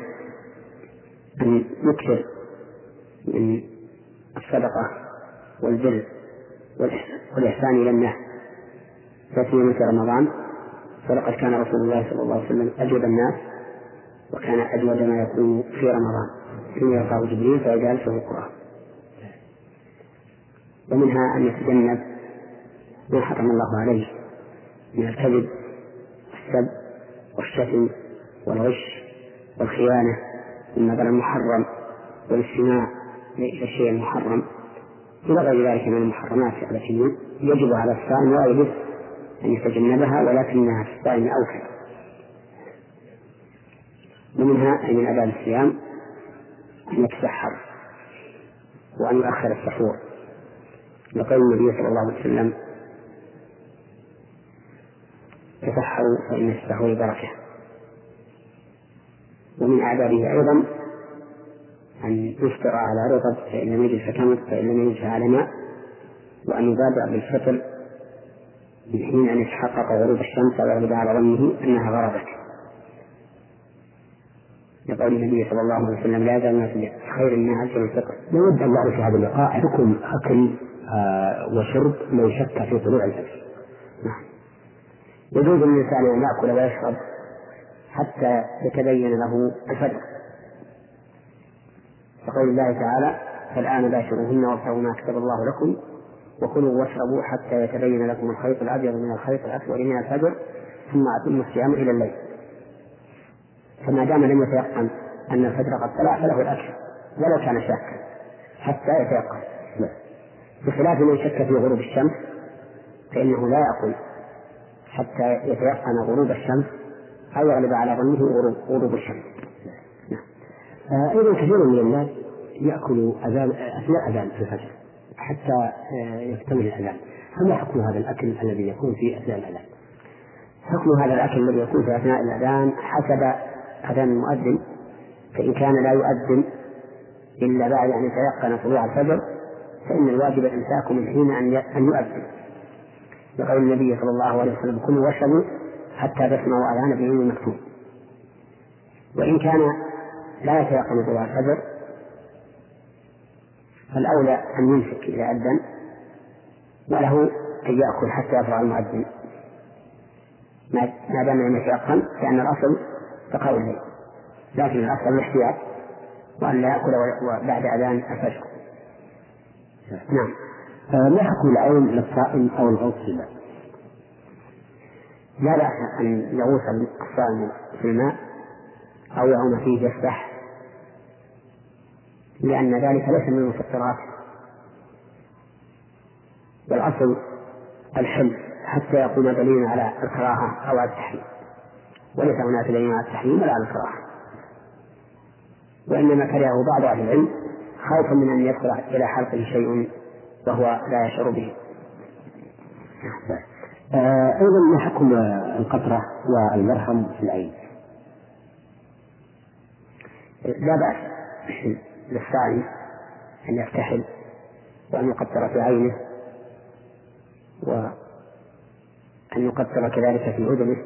أن يكثر من الصدقة والبر والإحسان إلى الناس. لا سيما في رمضان ولقد كان رسول الله صلى الله عليه وسلم أجود الناس وكان أجود ما يكون في رمضان. حين يلقاه جبريل فيجالسه القرآن. ومنها أن يتجنب ما حرم الله عليه من الكذب والسب والشتم والغش والخيانة. والنظر المحرم والاستماع إلى الشيء المحرم. إلى غير ذلك من المحرمات التي يجب على الصائم ولا يجب أن يتجنبها ولكنها في الصائم أوكل ومنها أي من آداب الصيام أن يتسحر وأن يؤخر السحور. لقول النبي صلى الله عليه وسلم تسحروا فإن السحور بركة. ومن آدابه أيضا أن يفطر على رطب فإن لم يجد فتمر فإن لم يجد فعلى ماء وأن يبادر بالفطر من حين أن يتحقق غروب الشمس أو يغلب على ظنه أنها غربت. لقول النبي صلى الله عليه وسلم لا يزال الناس من عجل الفطر. أن نعرف في هذا اللقاء حكم أكل آه وشرب من شك في طلوع الفجر. نعم. يجوز للإنسان أن يأكل ويشرب حتى يتبين له الفجر. كقول الله تعالى فالآن باشروهن وابتغوا ما كتب الله لكم وكلوا واشربوا حتى يتبين لكم الخيط الأبيض من الخيط الأسود من الفجر ثم أتموا الصيام إلى الليل. فما دام لم يتيقن أن الفجر قد طلع فله الأكل ولو كان شاكا حتى يتيقن. بخلاف من شك في غروب الشمس فإنه لا يأكل حتى يتيقن غروب الشمس أو يغلب على ظنه غروب, الشمس نعم. آه أيضا كثير من الناس يأكل أذان أثناء أذان الفجر حتى آه، يكتمل الأذان فما حكم هذا الأكل الذي يكون في أثناء الأذان؟ حكم هذا الأكل الذي يكون في أثناء الأذان حسب أذان المؤذن فإن كان لا يؤذن إلا بعد أن يتيقن طلوع الفجر فإن الواجب الإمساك من حين أن يؤذن لقول النبي صلى الله عليه وسلم كلوا واشربوا حتى تسمعوا أذان ابن أم مكتوب. وإن كان لا يتيقن طلوع الفجر فالأولى أن يمسك إذا أذن وله أن يأكل حتى يفرغ المؤذن. ما دام لم يتيقن فإن الأصل بقاء الليل لكن الأصل الاحتياط وأن لا يأكل بعد أذان الفجر. نعم. ما حكم العون للصائم أو الغوص الماء؟ لا بأس أن يغوص الصائم في الماء أو يعوم فيه يسبح لأن ذلك ليس من المفطرات. والأصل الحل حتى يقوم دليل على الكراهة أو على التحريم. وليس هناك دليل على التحريم ولا على الكراهة. وإنما كرهه بعض أهل العلم خوفا من أن يدخل إلى حلقه شيء وهو لا يشعر به. آه، أيضا ما حكم القطرة والمرهم في العين؟ لا بأس للصائم أن يفتحل وأن يقطر في عينه وأن يقطر كذلك في أذنه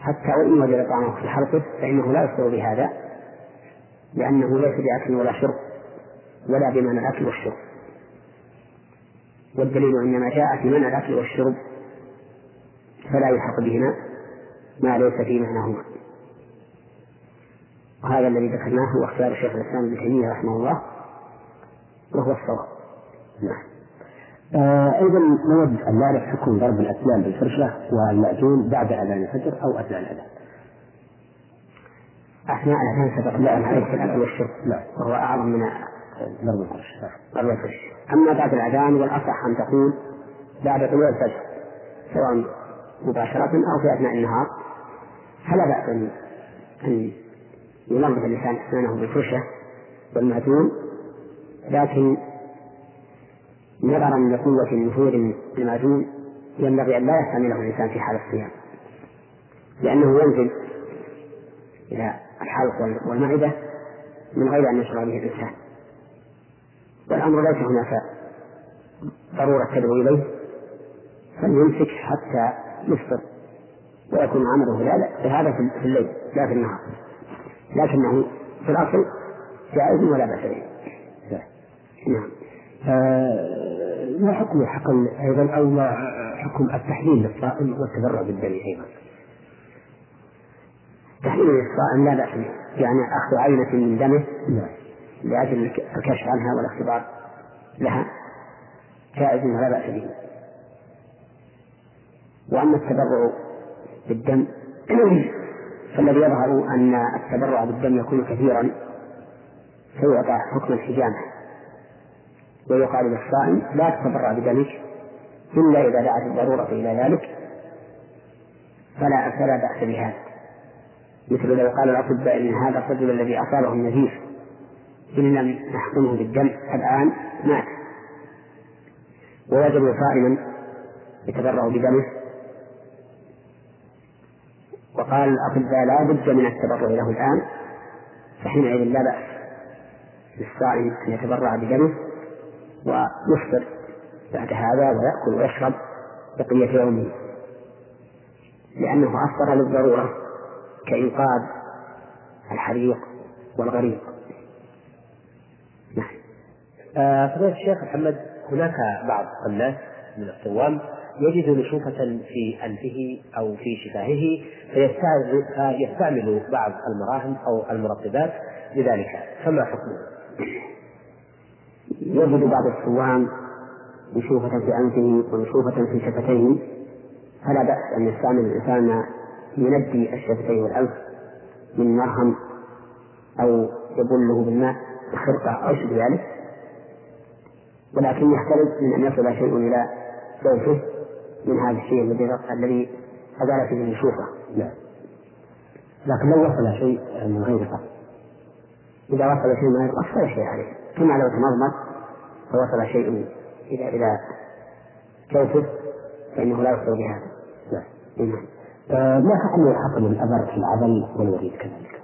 حتى وإن وجد طعامه في حلقه فإنه لا يشعر بهذا لأنه ليس بأكل ولا شرب ولا بمعنى الأكل والشرب والدليل إنما جاء في منع الأكل والشرب فلا يلحق بهما ما ليس في معناهما. وهذا الذي ذكرناه هو اختيار شيخ الإسلام ابن تيمية رحمه الله وهو الصواب. نعم. آه أيضا نود أن نعرف حكم ضرب الأسنان بالفرشة والمعجون بعد أذان الفجر أو أثناء الأذان. أثناء الأذان سبق. لا عليه الأكل والشرب. نعم وهو أعظم من ضرب الفرش. ضرب الفرش. أما بعد الأذان والأصح أن تقول بعد طلوع الفجر سواء مباشرة أو في أثناء النهار فلا بأس أن أن ينظف الإنسان أسنانه بالفرشة والمعجون لكن نظرا لقوة نفوذ المعجون ينبغي أن لا يستعمله الإنسان في حال الصيام لأنه ينزل إلى الحلق والمعدة من غير أن يشرع به الإنسان. والأمر ليس هناك ضرورة تدعو إليه فليمسك حتى يفطر ويكون عمله هذا في الليل لا في النهار. لكنه في الأصل جائز ولا بأس به. نعم. آه، ما حكم حقن أيضا أو ما حكم التحليل للصائم والتبرع بالدم أيضا؟ تحليل للصائم لا بأس به يعني أخذ عينة من دمه نعم. لأجل الكشف عنها والاختبار لها جائز ولا بأس به. وأما التبرع بالدم فالذي يظهر أن التبرع بالدم يكون كثيرا فيعطى حكم الحجامة. ويقال للصائم لا تتبرع بدمك إلا إذا دعت الضرورة إلى ذلك فلا فلا بأس بهذا. مثل لو قال الأطباء إن هذا الرجل الذي أصابه النزيف إن لم نحكمه بالدم الآن مات. ووجدوا صائما يتبرع بدمه. وقال الأطباء لا بد من التبرع له الآن فحينئذ لا بأس للصائم أن يتبرع بدمه ويفطر بعد هذا ويأكل ويشرب بقية يومه. لأنه أفطر للضرورة كإنقاذ الحريق والغريق. فضيلة الشيخ محمد هناك بعض الناس من الصوام يجد نشوفة في أنفه أو في شفاهه فيستعمل بعض المراهم أو المرطبات لذلك. فما حكمه؟ يجد بعض الصوام نشوفة في أنفه ونشوفة في شفتيه. فلا بأس أن يستعمل الإنسان ما ينبي الشفتين والأنف من مرهم أو يبله بالماء بخرقة أو شبه ذلك. ولكن يختلف من أن يصل شيء إلى جوفه من هذا الشيء الذي الذي أزال فيه النشوفة. نعم. لكن لو وصل شيء من غير قصد. إذا وصل شيء من غير قصد فلا شيء عليه، كما لو تمضمض فوصل شيء إلى إلى جوفه فإنه لا يصل بهذا. نعم. نعم. آه، ما حكم حقن الأبر في العضل والوريد كذلك؟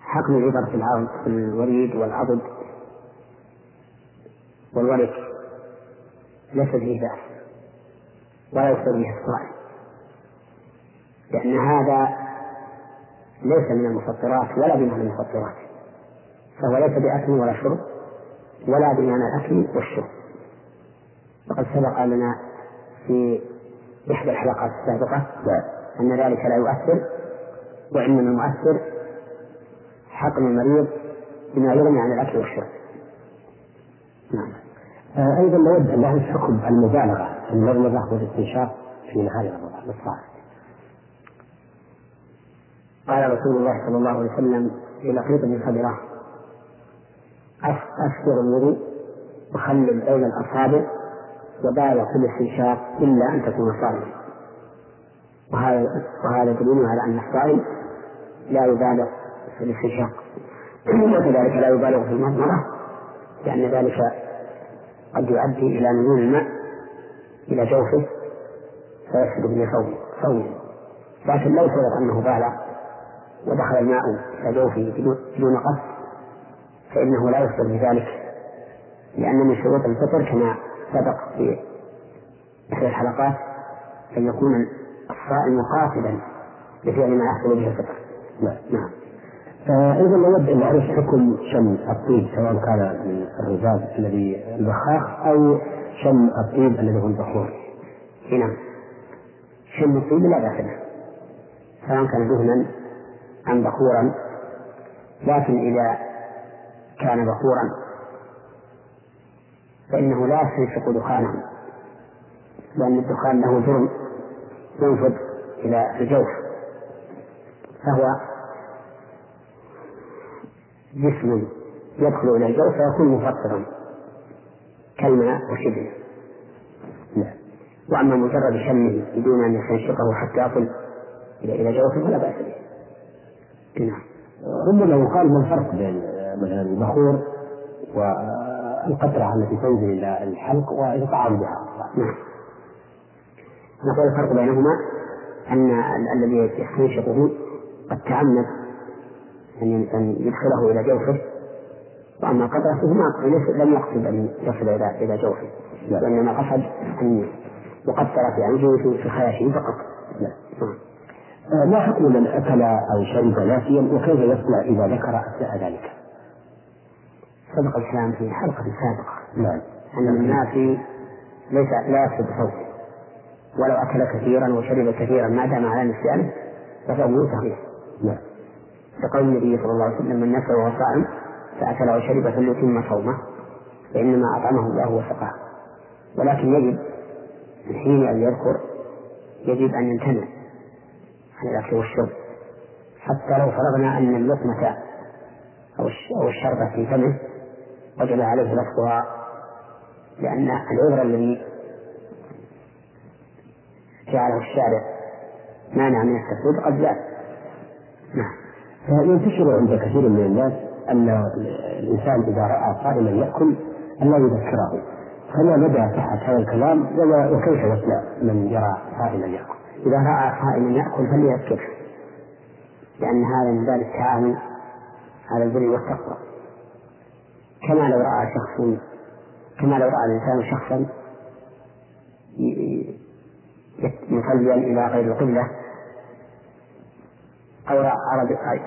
حقن الإبر في في الوريد والعضل والورك ليس فيه بأس ولا به الصائم لأن هذا ليس من المفطرات ولا بمعنى المفطرات فهو ليس بأكل ولا شرب ولا بمعنى الأكل والشرب. وقد سبق لنا في إحدى الحلقات السابقة أن ذلك لا يؤثر وإنما المؤثر حقن المريض بما يغني عن الأكل والشرب. نعم. آه، أيضا نود أن نعرف حكم المبالغة في المضمضة والإستنشاق في نهاية رمضان للصائم قال رسول الله صلى الله عليه وسلم للقيط بن خبرة أكثر الوضوء وخلل بين الأصابع وبالغ في الاستنشاق إلا أن تكون صائما. وهذا وهذا دليل على أن الصائم لا يبالغ في الاستنشاق. وكذلك لا يبالغ في المضمرة لأن ذلك قد يؤدي إلى نزول الماء إلى جوفه فيفسد به صومه. لكن لو فرض أنه بالغ ودخل الماء إلى جوفه بدون قصد فإنه لا يفطر بذلك لأن من شروط الفطر كما سبق في إحدى الحلقات أن يكون الصائم قاصدا لفعل ما يحصل به الفطر. نعم. أيضا نود ان نعرف حكم شم الطيب سواء كان من الرذاذ الذي البخاخ أو شم الطيب الذي هو البخور. نعم. شم الطيب لا باس به. سواء كان دهنا أم بخورا لكن إذا كان بخورا فإنه لا يستنشق دخانه لأن الدخان له جرم ينفذ إلى الجوف فهو جسم يدخل إلى الجو فيكون مفطرا كالماء وشبهه نعم. وأما مجرد شمه بدون أن يستنشقه حتى يصل إلى إلى جوفه فلا بأس به. نعم. ربما يقال ما الفرق بين مثلا البخور والقطرة التي تنزل إلى الحلق وإطعام بها. نعم. نقول الفرق بينهما أن الذي يستنشقه قد تعمد أن أن يدخله إلى جوفه. وأما قطرته ما لم يقصد أن يصل إلى إلى جوفه. وإنما قصد أن يقطر في أنفه في خياشه فقط. لا. آه، ما حكم من أكل أو شرب ناسيا وكيف يصنع إذا ذكر أثناء ذلك؟ سبق الكلام في حلقة سابقة. نعم. أن الناسي ليس لا يفسد صوته ولو أكل كثيرا وشرب كثيرا ما دام على نسيانه فصومه صحيح نعم. لقول النبي صلى الله عليه وسلم من نسى وهو صائم فأكل وشرب فليتم صومه فإنما أطعمه الله وسقاه. ولكن يجب في حين أن يذكر يجب أن يمتنع عن الأكل والشرب حتى لو فرضنا أن اللقمة أو الشربة في فمه وجب عليه لفظها لأن العذر الذي جعله الشارع مانع من التفريط قد زاد نعم. ينتشر عند كثير من الناس أن الإنسان إذا رأى صائما يأكل أن لا يذكره. فما مدى صحة هذا الكلام؟ وكيف يصنع من يرى صائما يأكل؟ إذا رأى صائما يأكل فليذكره لأن هذا من باب التعاون على البر والتقوى. كما لو رأى شخص كما لو رأى الإنسان شخصا مصليا إلى غير القبلة أو رأى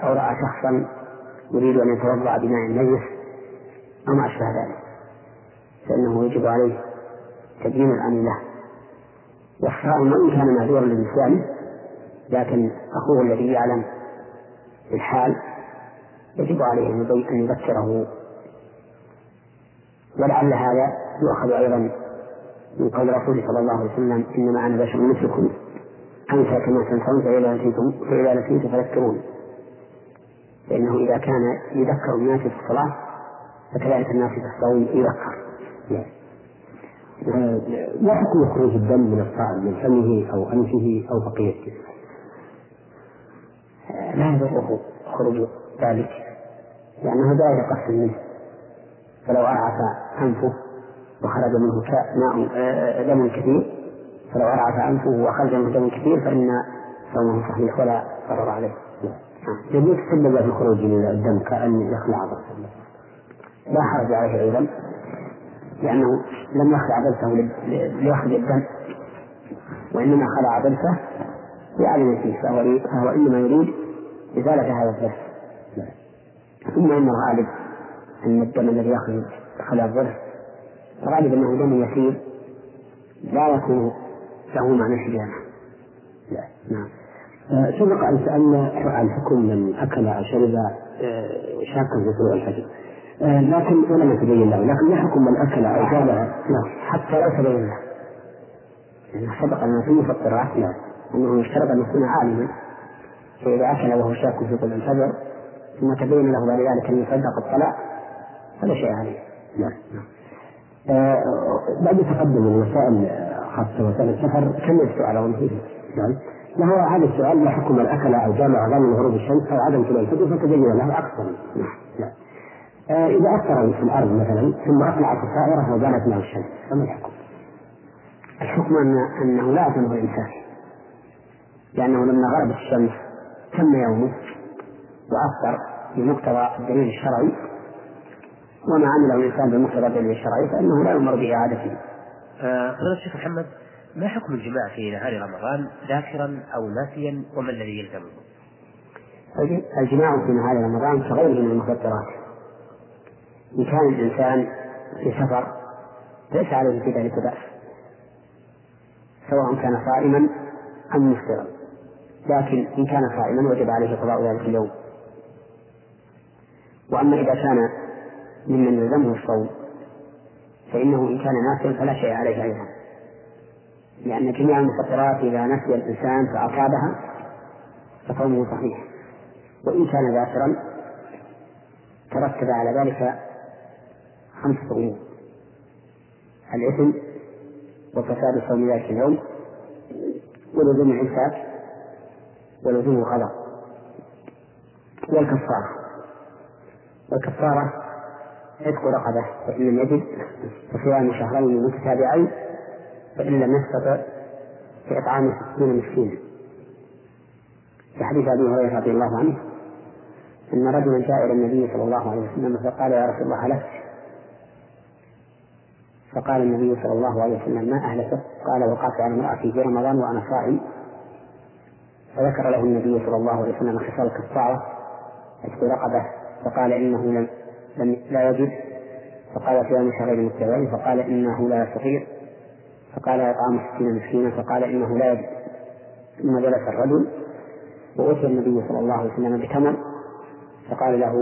أو رأى شخصا يريد أن يتوضأ بماء نجس أو ما أشبه ذلك. فإنه يجب عليه تبيين الأمر له والصائم وإن كان معذورا لنسيانه لكن أخوه الذي يعلم الحال يجب عليه أن يذكره. ولعل هذا يؤخذ أيضا من قول الرسول صلى الله عليه وسلم إنما أنا بشر مثلكم. أنسى كما تنسون فإذا نسيتم فإذا نسيت فذكروني فإنه إذا كان يذكر الناس في الصلاة فكذلك الناس في الصوم يذكر نعم. ما حكم خروج الدم من الصائم من فمه أو أنفه أو بقية جسمه؟ لا يضره خروج ذلك لأنه لا يتقصد منه فلو أرعف أنفه وخرج منه ماء آه، دم كثير فلو أرعف أنفه وخرج منه دم كثير فإن صومه صحيح ولا ضرر عليه. نعم. يجوز تسبب في خروج الدم كأن يخلع ضرسه. لا حرج عليه أيضا لأنه لم يخلع ضرسه ليخرج الدم وإنما خلع ضرسه لعدم فيه فهو فهو إنما يريد إزالة هذا الضرس. نعم. ثم إن الغالب أن الدم الذي يخرج خلع الضرس الغالب أنه دم يسير لا يكون له معنى الحجامة لا نعم. آه، سبق أن سألنا عن حكم من أكل أو شرب آه، شاكا في طلوع الفجر. آه، لكن ولم يتبين له لكن ما حكم من أكل أو جامع نعم حتى لا يتبين له. لأنه سبق أن في مفطرات نعم أنه يشترط أن يكون عالما. فإذا أكل وهو شاك في طلوع الفجر ثم تبين له بعد ذلك أن قد طلع فلا شيء عليه. نعم نعم. بعد تقدم الوسائل خاصة وسائل السفر كم السؤال أو نعم. له هذا السؤال ما حكم من أكل أو جامع ظن غروب الشمس أو عدم طلوع الفجر فتبين له أكثر. نعم نعم. آه إذا أثر في الأرض مثلا ثم أطلعت الطائرة وبانت معه الشمس فما الحكم؟ الحكم أن أنه لا يذنب الإنسان لأنه لما غربت الشمس تم يومه وأفطر بمقتضى الدليل الشرعي وما عمله الإنسان بمقتضى الدليل الشرعي فإنه لا يؤمر بإعادته. آه، فضيلة الشيخ محمد ما حكم الجماع في نهار رمضان ذاكرا أو ناسيا وما الذي يلزمه؟ الجماع في نهار رمضان كغيره من المفطرات. إن كان الإنسان في سفر ليس عليه في ذلك بأس. سواء كان صائما أم مفطرا. لكن إن كان صائما وجب عليه قضاء ذلك اليوم. وأما إذا كان ممن يلزمه الصوم فإنه إن كان ناسيا فلا شيء عليه أيضا. لأن جميع المفطرات إذا نسي الإنسان فأصابها فصومه صحيح. وإن كان ذاكرا ترتب على ذلك خمسة أمور الإثم وفساد صوم ذلك اليوم ولزوم الإمساك ولزوم القضاء. والكفارة. والكفارة عتق رقبة فإن لم يجد فصيام شهرين متتابعين فإن لم يستطع فإطعام ستين مسكينا. في حديث أبي هريرة رضي الله عنه أن رجلا جاء إلى النبي صلى الله عليه وسلم فقال يا رسول الله هلكت فقال النبي صلى الله عليه وسلم ما أهلكت قال وقعت على امرأتي في رمضان وأنا صائم. فذكر له النبي صلى الله عليه وسلم خصال الكفارة عتق رقبة فقال إنه لم لم لا يجد فقال صيام شهرين متبعين فقال إنه لا يستطيع فقال إطعام ستين مسكينا فقال إنه لا يجد. ثم جلس الرجل وأتي النبي صلى الله عليه وسلم بتمر فقال له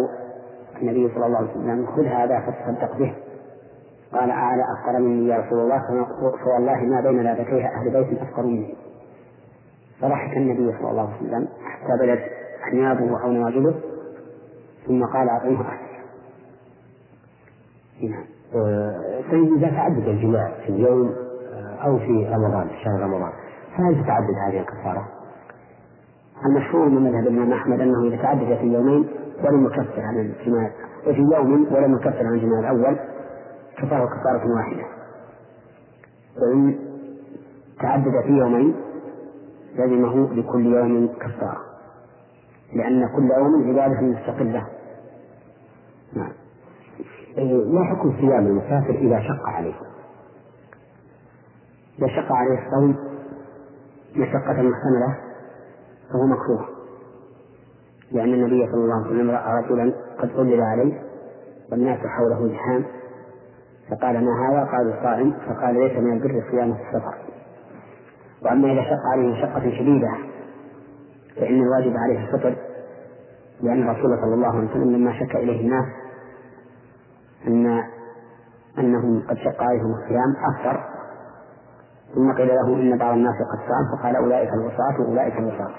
النبي صلى الله عليه وسلم خذ هذا فتصدق به. قال أعلى أفقر مني يا رسول الله فوالله ما بين لابتيها أهل بيت أفقر مني. فضحك النبي صلى الله عليه وسلم حتى بدت أنيابه أو نواجذه ثم قال أعطيه أحسن نعم. طيب إذا تعدد الجماع في اليوم آه، أو في رمضان في شهر رمضان فهل تتعدد هذه الكفارة؟ المشهور من مذهب الإمام أحمد أنه إذا تعدد في يومين ولم يكفر عن الجماع وفي يوم ولم يكفر عن الجماع الأول كفارة كفارة واحدة. وإن تعدد في يومين لزمه لكل يوم كفارة لأن كل يوم عبادة مستقلة. نعم. ما حكم صيام المسافر إذا شق عليه؟ إذا شق عليه الصوم مشقة محتملة فهو مكروه لأن النبي صلى الله عليه وسلم رأى رجلا قد ظلل عليه والناس حوله زحام فقال ما هذا؟ قالوا صائم فقال ليس من البر صيام السفر وأما إذا شق عليه مشقة شديدة فإن الواجب عليه الفطر لأن الرسول صلى الله عليه وسلم لما شك إليه الناس أن أنهم قد شق عليهم الصيام أفطر ثم قيل له إن بعض الناس قد صام فقال أولئك الوصاة وأولئك الوصاة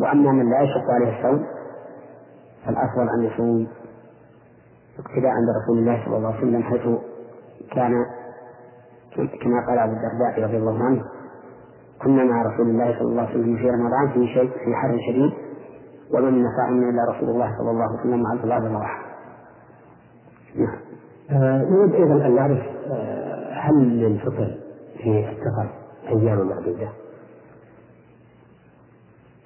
وأما من لا يشق عليه الصوم فالأفضل أن يصوم اقتداء عند رسول الله صلى الله عليه وسلم حيث كان كما قال أبو الدرداء رضي الله عنه كنا مع رسول الله صلى الله عليه وسلم في رمضان في شيء في حر شديد ومن صائم إلا رسول الله صلى الله عليه وسلم عبد الله بن نعم. آه، نريد أيضا أن نعرف آه، هل للفطر في السفر أيام معدودة؟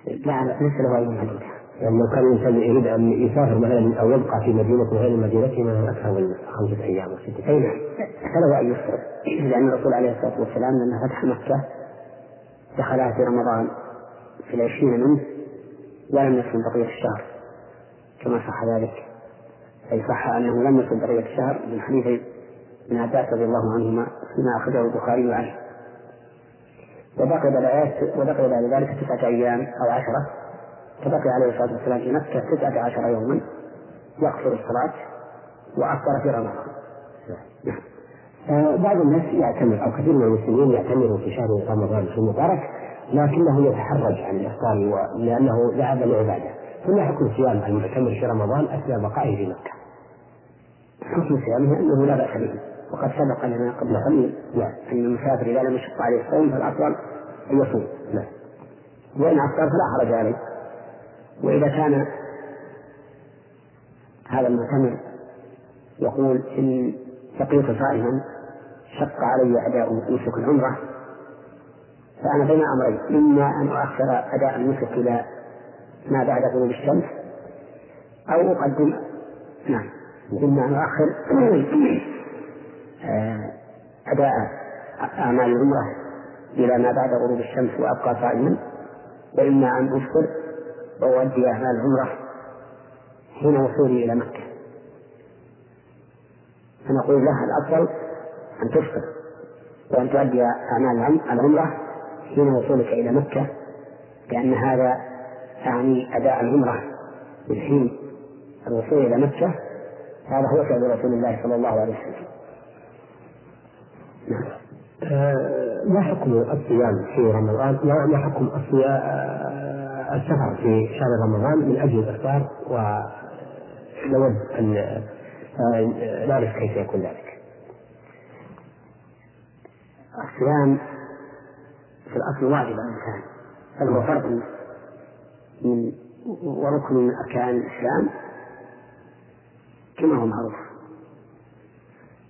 لا ليس له أيام معدودة. يعني لو كان الإنسان يريد أن يسافر مثلا أو يبقى في مدينة غير مدينته ما أكثر من خمسة أيام أو ستة. أيام نعم. فله أن يفطر. لأن الرسول عليه الصلاة والسلام لما فتح مكة دخلها في رمضان في العشرين منه ولم يصم بقية الشهر كما صح ذلك. أي صح أنه لم يصم بقية الشهر من حديث ابن عباس رضي الله عنهما فيما أخرجه البخاري عنه وبقي بعد وبقي بعد ذلك تسعة أيام أو عشرة فبقي عليه الصلاة والسلام في مكة تسعة عشر يوما يقصر الصلاة وأفطر في رمضان. نعم. بعض الناس يعتمر أو كثير من المسلمين يعتمروا في شهر رمضان المبارك لكنه يتحرج عن الإفطار لأنه ذهب لعباده فما حكم صيام المعتمر في رمضان أثناء بقائه في مكة؟ حكم صيامه أنه لا بأس به. وقد سبق لنا قبل قليل نعم أن المسافر إذا لم يشق عليه الصوم فالأفضل أن يصوم. نعم. وإن أفطر فلا حرج عليه. وإذا كان هذا المعتمر يقول إن بقيت صائما شق علي أداء نسك العمرة فأنا بين أمرين إما أن أؤخر أداء النسك إلى ما بعد غروب الشمس أو أقدم. نعم. إما أن أؤخر آه، أداء أعمال العمرة إلى ما بعد غروب الشمس وأبقى صائما وإما أن أفطر وأؤدي أعمال العمرة حين وصولي إلى مكة. فنقول له الأفضل أن تفطر وأن تؤدي أعمال العمرة حين وصولك إلى مكة لأن هذا يعني أداء العمرة من حين الوصول إلى مكة هذا هو فعل رسول الله صلى الله عليه وسلم نعم آه، ما حكم الصيام في رمضان؟ ما حكم آه، السفر في شهر رمضان من أجل الإفطار ونود أن آه، نعرف كيف يكون ذلك. الصيام في الأصل واجب على الإنسان بل هو فرض من وركن من أركان الإسلام كما هو معروف.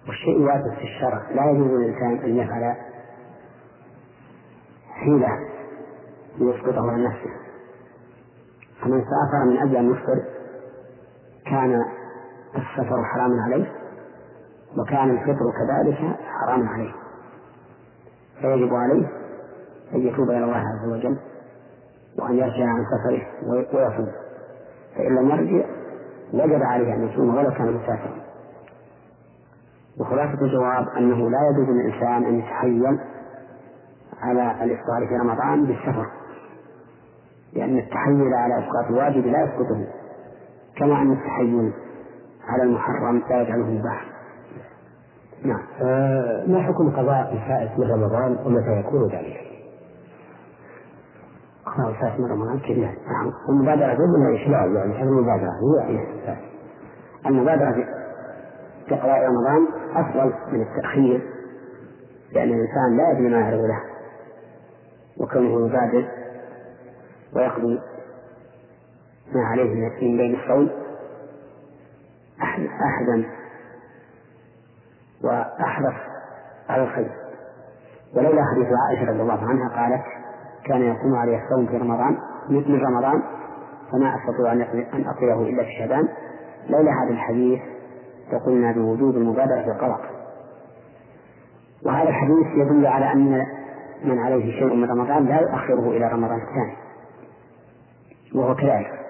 والشيء واجب في الشرع. لا يجوز للإنسان أن يفعل حيلة ليسقطه عن نفسه. فمن سافر من أجل أن يفطر كان السفر حراما عليه وكان الفطر كذلك حراما عليه. فيجب عليه أن يتوب إلى الله عز وجل وأن يرجع عن سفره ويصوم. فإن لم يرجع وجب عليه أن يصوم ولو كان مسافرا وخلاصة الجواب أنه لا يجوز للإنسان أن يتحيل على الإفطار في رمضان بالسفر لأن التحيل على إسقاط الواجب لا يسقطه كما أن التحيل على المحرم لا يجعله مباحا نعم. آه ما حكم قضاء الفائت من رمضان ومتى يكون ذلك؟ الفائت من رمضان كيف نعم المبادرة ضمن إيش؟ نعم يعني هذه المبادرة هي المبادرة في قضاء رمضان أفضل من التأخير لأن الإنسان لا يدري ما يعرض له وكونه يبادر ويقضي ما عليه من بين الصوم أحزن وأحرص على الخير ولولا حديث عائشة رضي الله عنها قالت كان يقوم عليه الصوم في رمضان من رمضان فما أستطيع أن أقضيه إلا في شعبان لولا هذا الحديث لقلنا بوجوب المبادرة في القضاء وهذا الحديث يدل على أن من عليه شيء من رمضان لا يؤخره إلى رمضان الثاني. وهو كذلك.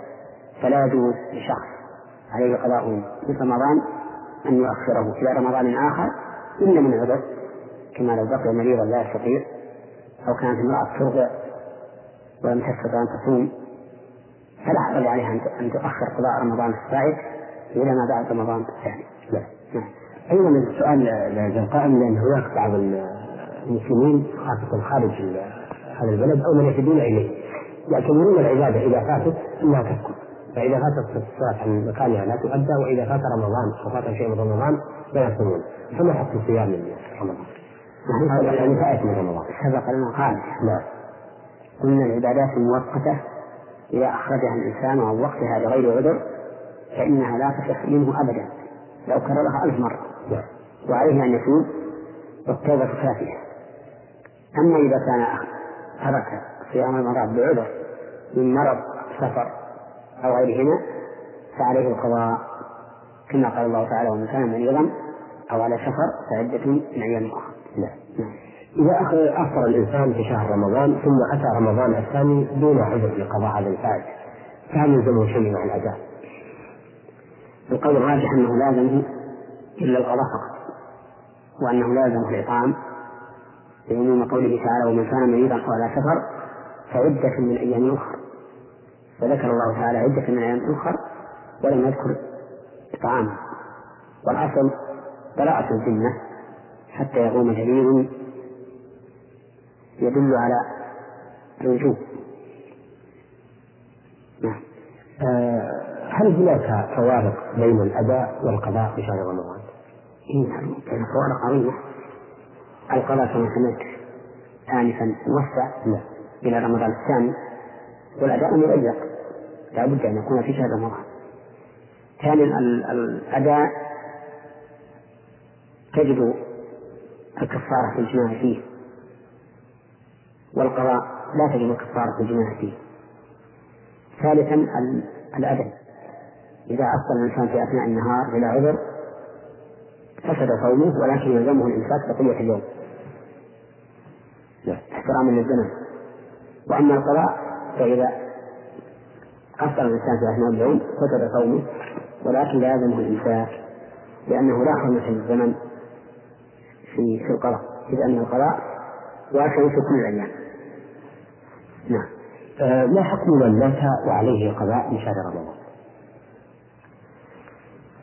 فلا يجوز لشخص عليه قضاء من رمضان أن يؤخره إلى رمضان آخر إلا من عذر كما لو بقي مريضا لا يستطيع أو كانت امرأة ترضع ولم تستطع أن تصوم فلا حرج عليها أن تؤخر قضاء رمضان السائد إلى ما بعد رمضان الثاني. لا. نعم. أيضا السؤال القائم لأن هناك بعض المسلمين خاصة خارج هذا البلد أو من يحبون إليه يعتبرون العبادة إذا فاتت أنها تسقط فإذا فاتت الصلاة عن مكانها لا تؤدى وإذا فات رمضان أو فات شيء من رمضان لا يصومون فما حكم صيام رمضان؟ يعني فائت من رمضان سبق لنا قال نعم قلنا العبادات المؤقتة إذا أخرجها الإنسان عن وقتها بغير عذر فإنها لا تصح منه أبدا لو كررها ألف مرة نعم. وعليه أن يتوب والتوبة كافية أما إذا كان ترك صيام رمضان بعذر من مرض سفر أو غيرهما فعليه القضاء كما قال الله تعالى ومن كان مريضا أو على سفر فعدة من أيام أخرى. نعم. إذا أفطر الإنسان في شهر رمضان ثم أتى رمضان الثاني دون عذر لقضاء هذا الفائت فهل يلزمه شيء مع الأداء؟ القول الراجح أنه لازمه إلا القضاء فقط وأنه لازم الإطعام. لعموم قوله تعالى ومن كان مريضا أو على سفر فعدة من أيام أخرى وذكر الله تعالى عدة من أيام أخرى ولم يذكر إطعاما والأصل براءة الذمة حتى يقوم دليل يدل على الوجوب. نعم. آه هل هناك فوارق بين الأداء والقضاء في شهر رمضان؟ إيه نعم فوارق عظيمة القضاء كما سمعت آنفا موسع نعم. إلى رمضان الثاني والأداء مضيق. لا بد أن يكون في شهر رمضان. ثانيا الأداء تجد الكفارة في الجماع فيه. والقضاء لا تجب الكفارة في الجماع فيه. ثالثا الأدب إذا أفطر الإنسان في أثناء النهار بلا عذر فسد صومه ولكن يلزمه الإمساك بقية اليوم. احتراما للزمن وأما القضاء فإذا أفطر الإنسان في أثناء اليوم فسد صومه ولكن لا يلزمه الإمساك لأنه لا حرمة للزمن في في القضاء. إذ أن القضاء واقع في كل الأيام. نعم. آه ما حكم من مات وعليه قضاء من شهر رمضان؟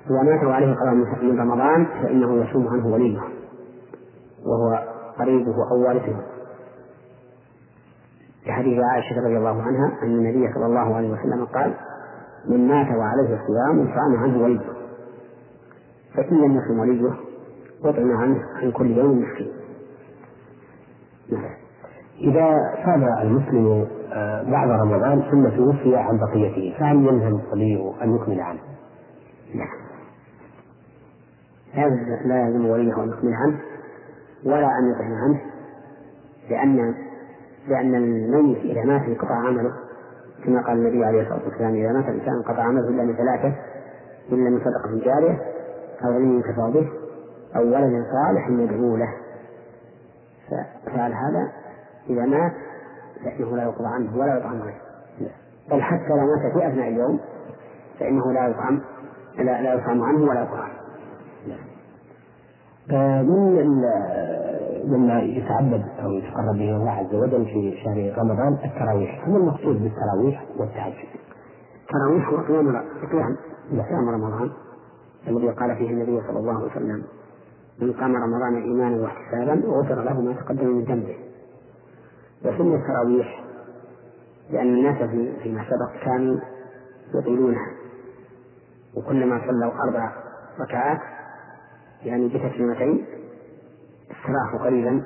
إذا مات وعليه قضاء من رمضان فإنه يصوم عنه وليه وهو قريبه أو وارثه. في حديث عائشة رضي الله عنها أن النبي صلى الله عليه وسلم قال من مات وعليه صيام صام عنه وليه فإن لم يصم وليه وطعم عنه عن كل يوم مسكين. إذا صام المسلم آه، بعد رمضان ثم توفي عن بقيته فهل يلزم الصلي أن يكمل عنه؟ لا لا يلزم وليه أن يكمل عنه ولا أن يطعم عنه لأن لأن الميت إذا مات انقطع عمله كما قال النبي عليه الصلاة والسلام إذا مات الإنسان انقطع عمله إلا من ثلاثة إلا من صدقة جارية أو علم ينتفع به أو ولد صالح يدعو له فعل هذا إذا مات فإنه لا يقضى عنه ولا يطعم غيره بل حتى لو مات في أثناء اليوم فإنه لا يطعم لا, لا يطعم عنه ولا يطعم من مما يتعبد أو يتقرب به الله عز وجل في شهر رمضان؟ التراويح، ما المقصود بالتراويح والتهجد؟ التراويح هو قيام. قيام رمضان. الذي قال فيه النبي صلى الله عليه وسلم من قام رمضان إيمانا واحتسابا غفر له ما تقدم من ذنبه. وسمي التراويح لأن الناس في فيما سبق كانوا يطيلونها. وكلما صلوا أربع ركعات يعني بتسليمتين استراحوا قليلا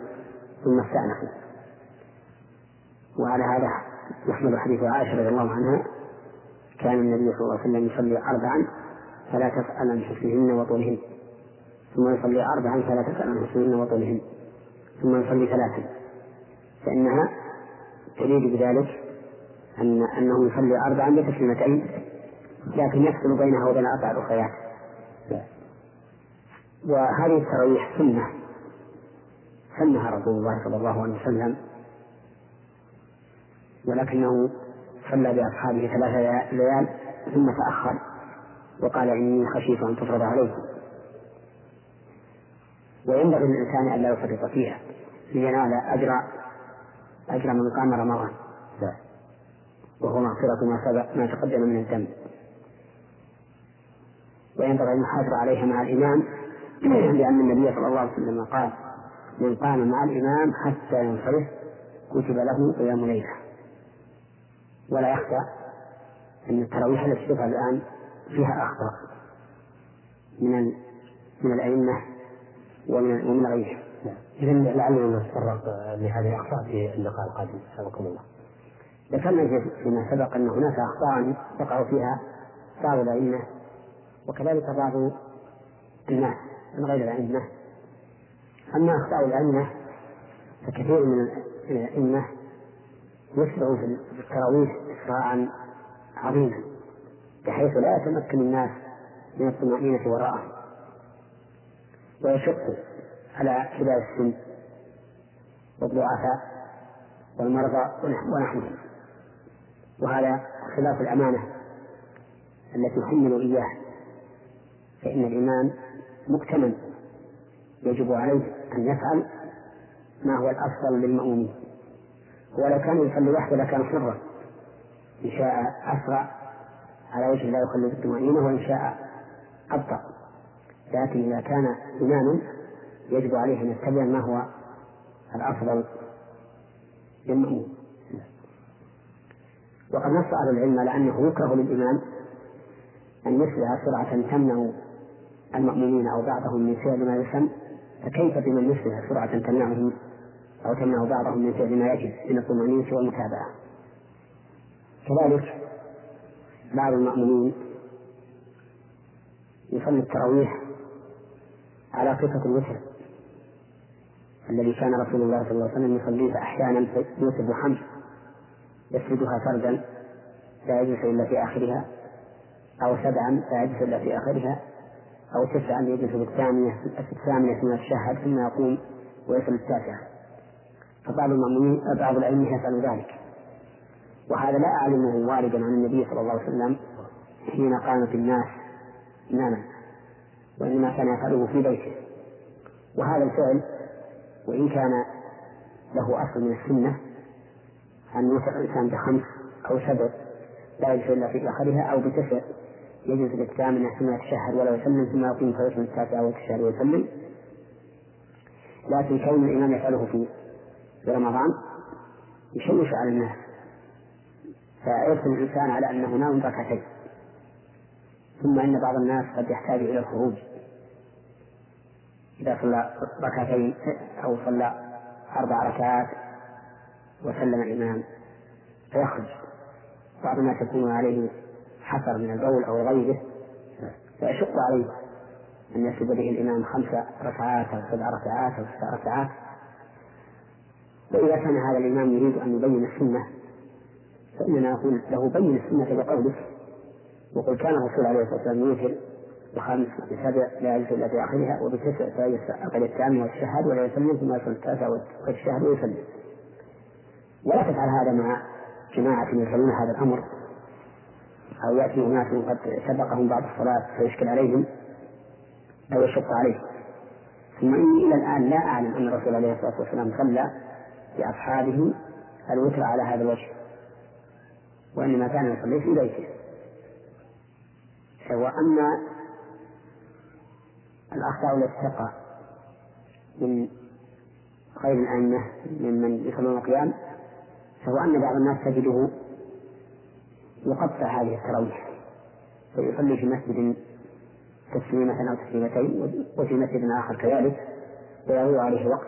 ثم استأنفوا. وعلى هذا يحمل حديث عائشة رضي الله عنها كان النبي صلى الله عليه وسلم يصلي أربعا فلا تسأل عن حسنهن وطولهن ثم يصلي أربعا فلا تسأل عن حسنهن وطولهن ثم يصلي ثلاثا. فإنها تريد بذلك أن أنه يصلي أربعا بتسليمتين لكن يفصل بينها وبين أربع أخريات وهذه التراويح سنة. سنها رسول الله صلى الله عليه وسلم. ولكنه صلى بأصحابه ثلاث ليال ثم تأخر وقال إني خشيت أن تفرض عليكم وينبغي للإنسان أن لا يفرط فيها لينال أجر أجر من قام رمضان. نعم وهو مغفرة ما سبق ما تقدم من الذنب. وينبغي المحافظة عليها مع الإمام لأن النبي صلى الله عليه وسلم قال من قام مع الإمام حتى ينصرف كتب له قيام ليلة. ولا يخفى أن التراويح التي تفعل الآن فيها أخطاء من من الأئمة ومن ومن غيرهم. إذا لعلنا نتطرق لهذه الأخطاء في اللقاء القادم. حفظكم الله. ذكرنا فيما سبق أن هناك أخطاء تقع فيها بعض الأئمة وكذلك بعض الناس من غير الأئمة. أما أخطاء الأئمة فكثير من الأئمة يسرع في التراويح إسراعا عظيما بحيث لا يتمكن الناس من الطمأنينة وراءه. ويشق على كبار السن والضعفاء والمرضى ونحوهم. وهذا خلاف الأمانة التي يحمل إياه فإن الإمام مؤتمن يجب عليه أن يفعل ما هو الأفضل للمأمومين ولو كان يصلي وحده لكان حرا إن شاء أسرع على وجه لا يخلي بالطمأنينة وإن شاء أبطأ. لكن إذا كان إماما يجب عليه أن يتبع ما هو الأفضل للمأموم وقد نص أهل العلم على أنه يكره للإمام أن يسرع سرعة تمنع المأمومين أو بعضهم من فعل ما يسمى. فكيف بمن يسرع سرعة تمنعهم أو تمنع بعضهم من فعل ما يجب؟ من الطمأنينة والمتابعة. كذلك بعض المأمومين يصلي التراويح على صفة الوتر. الذي كان رسول الله صلى الله عليه وسلم يصليه أحيانا يوتر خمس يسردها فردا لا يجلس إلا في آخرها أو سبعا لا يجلس إلا في آخرها أو تسعا يجلس في الثامنة في الثامنة من الشهر ثم يقوم ويصل التاسعة. فبعض المأمومين بعض الأئمة يفعل ذلك. وهذا لا أعلمه واردا عن النبي صلى الله عليه وسلم حين قامت الناس إماما وإنما كان يفعله في بيته. وهذا الفعل وإن كان له أصل من السنة أن يوسع الإنسان بخمس أو سبع لا يجلس إلا في آخرها أو بتسع. يجلس بالثامنة ثم يتشهد ولا يسلم ثم يقوم فيصل التاسعة ويتشهد ويسلم لكن كون الإمام يفعله في رمضان يشوش على الناس فيرسم الإنسان على أنه نام ركعتين. ثم إن بعض الناس قد يحتاج إلى الخروج. إذا صلى ركعتين أو صلى أربع ركعات وسلم الإمام فيخرج. بعض الناس يكون عليه حفر من البول أو غيره فيشق عليه أن يسجد به الإمام خمس ركعات أو سبع ركعات أو تسع ركعات. وإذا كان هذا الإمام يريد أن يبين السنة فإننا نقول له بين السنة بقولك وقل كان الرسول عليه الصلاة والسلام يوتر بخمس بسبع لا يجلس إلا في آخرها وبتسع أقل الثامن والشهاد ولا يسلم ثم يصل التاسع والشهاد ويسلم ولا تفعل هذا مع جماعة يفعلون هذا الأمر. أو يأتي أناس قد سبقهم بعض الصلاة فيشكل عليهم أو يشق عليهم. ثم إني إلى الآن لا أعلم أن الرسول عليه الصلاة والسلام صلى بأصحابه الوتر على هذا الوجه وإنما كان يصلي في بيته. وأما الأخطاء التي تقع من غير الأئمة ممن يصلون القيام فهو أن بعض الناس تجده يقطع هذه التراويح فيصلي في مسجد تسليمة أو تسليمتين وفي مسجد آخر كذلك ويضيع عليه وقت.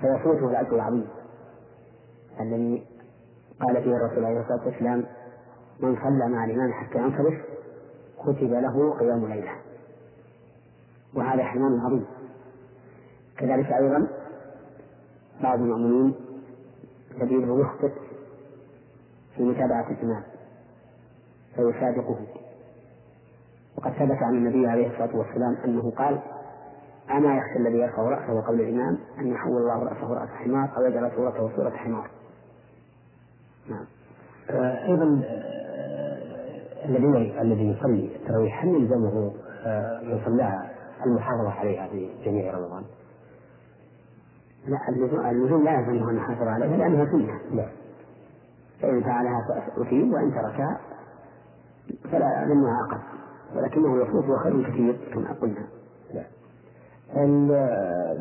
فيفوته الأجر العظيم الذي قال فيه الرسول عليه الصلاة والسلام من صلى مع الإمام حتى ينصرف كتب له قيام ليلة. وهذا حرمان عظيم. كذلك أيضا بعض المؤمنين سبيله يخطئ في متابعة الإمام فيسابقه وقد ثبت عن النبي عليه الصلاة والسلام أنه قال أما يخشى الذي يرفع رأسه قبل الإمام أن يحول الله رأسه رأس حمار أو يجعل صورته صورة حمار. نعم. آه، أيضا آه، الذي الذي يصلي التراويح هل يلزمه آه، من صلاها المحافظة عليها في جميع رمضان؟ لا اللزوم لا يلزمه أن يحافظ عليها لأنها سنة. نعم فإن فعلها فأثيب وإن تركها فلا لم يعاقب ولكنه يفوت وخير كثير كما قلنا. نعم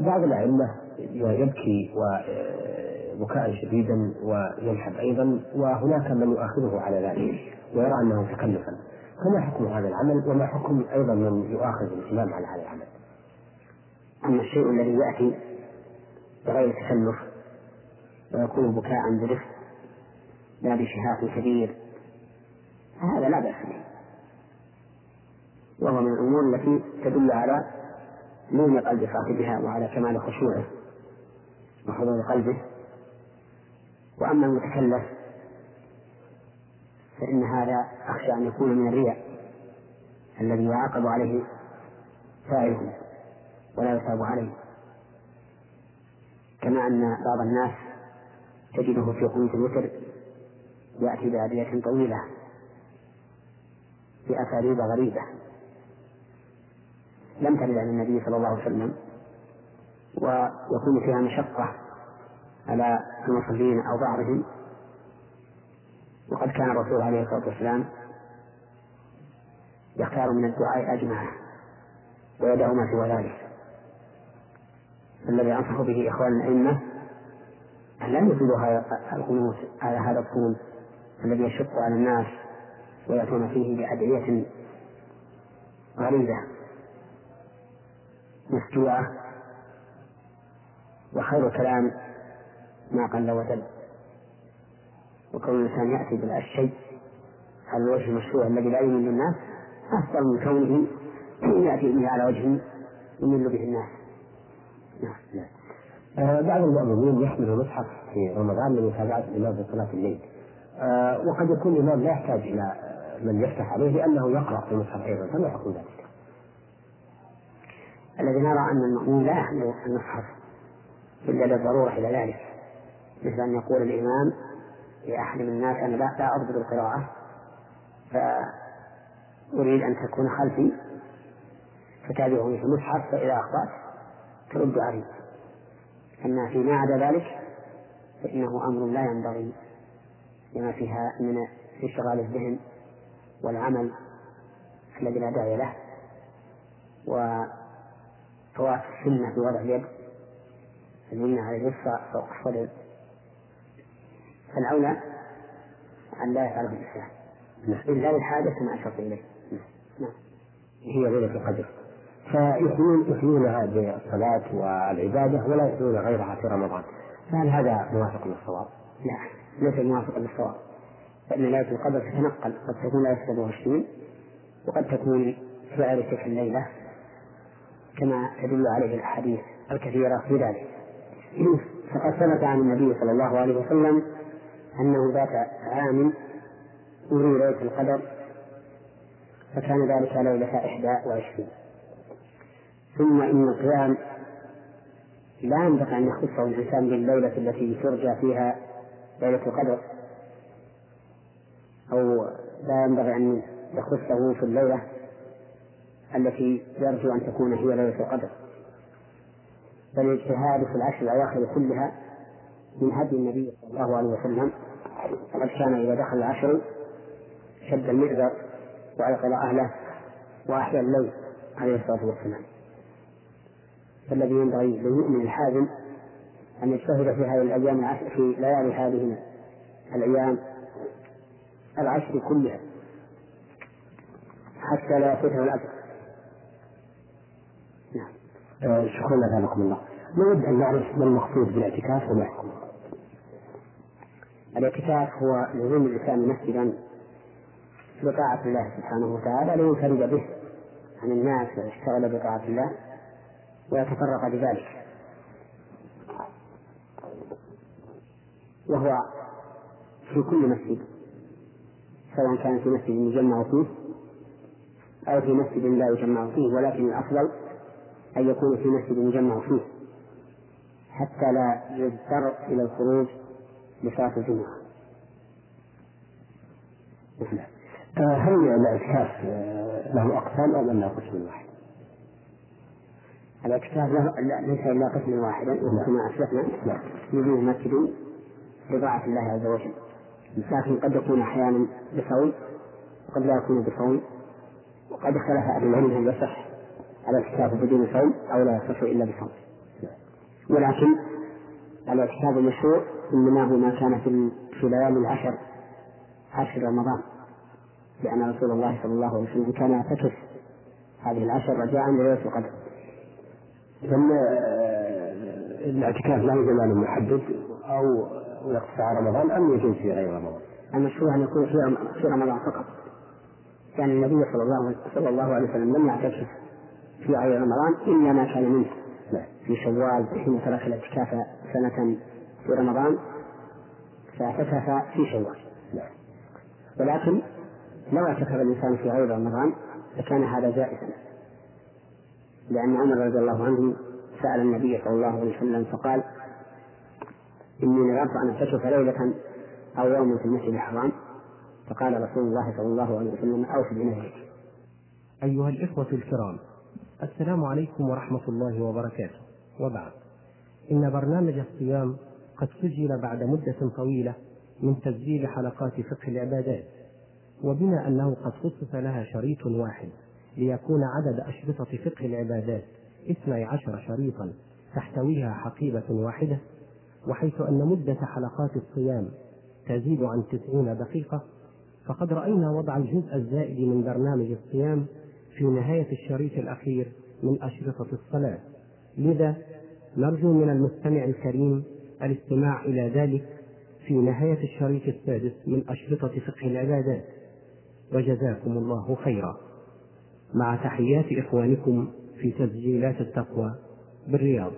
بعض الأئمة يبكي وبكاء شديدا وينحب أيضا وهناك من يؤاخذه على ذلك ويرى أنه تكلفا. فما حكم هذا العمل؟ وما حكم أيضا من يؤاخذ الإمام على هذا العمل؟ أما الشيء الذي يأتي بغير تكلف ويكون بكاء برفق لا بشهاق كبير فهذا لا بأس به. وهو من الأمور التي تدل على نور قلب صاحبها وعلى كمال خشوعه وحضور قلبه. وأما المتكلف فإن هذا أخشى أن يكون من الرياء الذي يعاقب عليه فاعله ولا يثاب عليه. كما أن بعض الناس تجده في قنوت الوتر يأتي بأدعية طويلة بأساليب غريبة لم ترد عن النبي صلى الله عليه وسلم ويكون فيها مشقة على المصلين أو بعضهم وقد كان الرسول عليه الصلاة والسلام يختار من الدعاء أجمعه ويدع ما سوى ذلك الذي أنصح به إخوان الأئمة أن لا يطيلوا القنوت على هذا الطول الذي يشق على الناس ويأتون فيه بأدعية غريبة مفتوعة وخير الكلام ما قل ودل وكون الإنسان يأتي بالشيء على الوجه المشروع الذي لا يمل الناس أفضل من كونه يأتي به على وجه يمل به الناس. نعم. نعم آه بعض المؤمنين يحمل مصحف في رمضان لمتابعة الإمام في صلاة الليل. آه وقد يكون الإمام لا يحتاج إلى من يفتح عليه لأنه يقرأ في المصحف أيضا فما حكم ذلك؟ الذي نرى أن المأمون لا يحمل المصحف إلا للضرورة إلى ذلك مثل أن يقول الإمام لأحد من الناس أنا لا أضبط القراءة فأريد أن تكون خلفي فتابعني في المصحف فإذا أخطأت ترد علي. أما فيما عدا ذلك فإنه أمر لا ينبغي لما فيها من اشتغال الذهن والعمل الذي لا داعي له وفوات السنة في وضع اليد اليمنى على اليسرى فوق الصدر. فالأولى أن لا يفعله الإنسان إلا للحاجة كما أشرت إليه. نعم. هي ليلة القدر. فيحيون يحيونها بالصلاة والعبادة ولا يحيون غيرها في رمضان. فهل هذا موافق للصواب؟ لا. ليس موافقا للصواب. فإن ليلة القدر تتنقل. قد تكون ليلة 27 وقد تكون في غير تلك الليلة كما تدل عليه الأحاديث الكثيرة في ذلك. فقد ثبت عن النبي صلى الله عليه وسلم أنه ذات عام أري ليلة القدر فكان ذلك ليلة إحدى وعشرين. ثم إن القيام لا ينبغي أن يخصه الإنسان بالليلة التي ترجى فيها ليلة القدر أو لا ينبغي أن يخصه في الليلة التي يرجو أن تكون هي ليلة القدر. بل الاجتهاد في العشر الأواخر كلها من هدي النبي صلى الله عليه وسلم فقد كان إذا دخل العشر شد المئزر وأيقظ أهله وأحيا الليل عليه الصلاة والسلام. فالذي ينبغي للمؤمن الحازم أن يجتهد في هذه الأيام العشر في ليالي هذه الأيام العشر كلها حتى لا يفوته الأجر. نعم. آه شكرا لكم الله. نود أن نعرف ما المقصود بالاعتكاف وما يحكم الاعتكاف هو لزوم الإنسان مسجدا بطاعة الله سبحانه وتعالى لينفرد به عن الناس ويشتغل بطاعة الله ويتفرق بذلك. وهو في كل مسجد سواء كان في مسجد يجمع فيه أو في مسجد لا يجمع فيه ولكن الأفضل أن يكون في مسجد يجمع فيه حتى لا يضطر إلى الخروج لصلاة الجمعة. هل الاعتكاف له أقسام أم أنه قسم واحد؟ الاعتكاف ليس الا قسم واحدا وهو كما اسلفنا وجوه مسجد لطاعة الله عز وجل. لكن قد يكون أحيانا بصوم وقد لا يكون بصوم وقد اختلف أهل العلم هل يصح الاعتكاف بدون صوم أو لا يصح إلا بصوم. ولكن الاعتكاف المشروع انما هو ما كان في في ليالي العشر عشر رمضان لأن رسول الله صلى الله عليه وسلم كان يعتكف هذه العشر رجاء ليلة القدر ثم الاعتكاف لا زمان محدد أو يقصى على رمضان أم يجوز في غير رمضان؟ المشروع أن يكون في رمضان فقط. كان يعني النبي صلى الله صلى الله عليه وسلم لم يعتكف في غير رمضان إلا ما كان منه نعم. في شوال حين ترك الاعتكاف سنة في رمضان فاعتكف في شوال. نعم. ولكن لو اعتكف الإنسان في غير رمضان لكان هذا جائزا لأن عمر رضي الله عنه سأل النبي صلى الله عليه وسلم فقال إني نذرت أن أعتكف ليلة أو يوما في المسجد الحرام فقال رسول الله صلى الله عليه وسلم أوف بنذرك أيها الإخوة الكرام السلام عليكم ورحمة الله وبركاته وبعد إن برنامج الصيام قد سجل بعد مدة طويلة من تسجيل حلقات فقه العبادات وبما أنه قد خصص لها شريط واحد ليكون عدد أشرطة فقه العبادات اثني عشر شريطا تحتويها حقيبة واحدة وحيث أن مدة حلقات الصيام تزيد عن تسعين دقيقة فقد رأينا وضع الجزء الزائد من برنامج الصيام في نهاية الشريط الأخير من أشرطة الصلاة. لذا نرجو من المستمع الكريم الاستماع إلى ذلك في نهاية الشريط السادس من أشرطة فقه العبادات. وجزاكم الله خيرا. مع تحيات إخوانكم في تسجيلات التقوى بالرياض.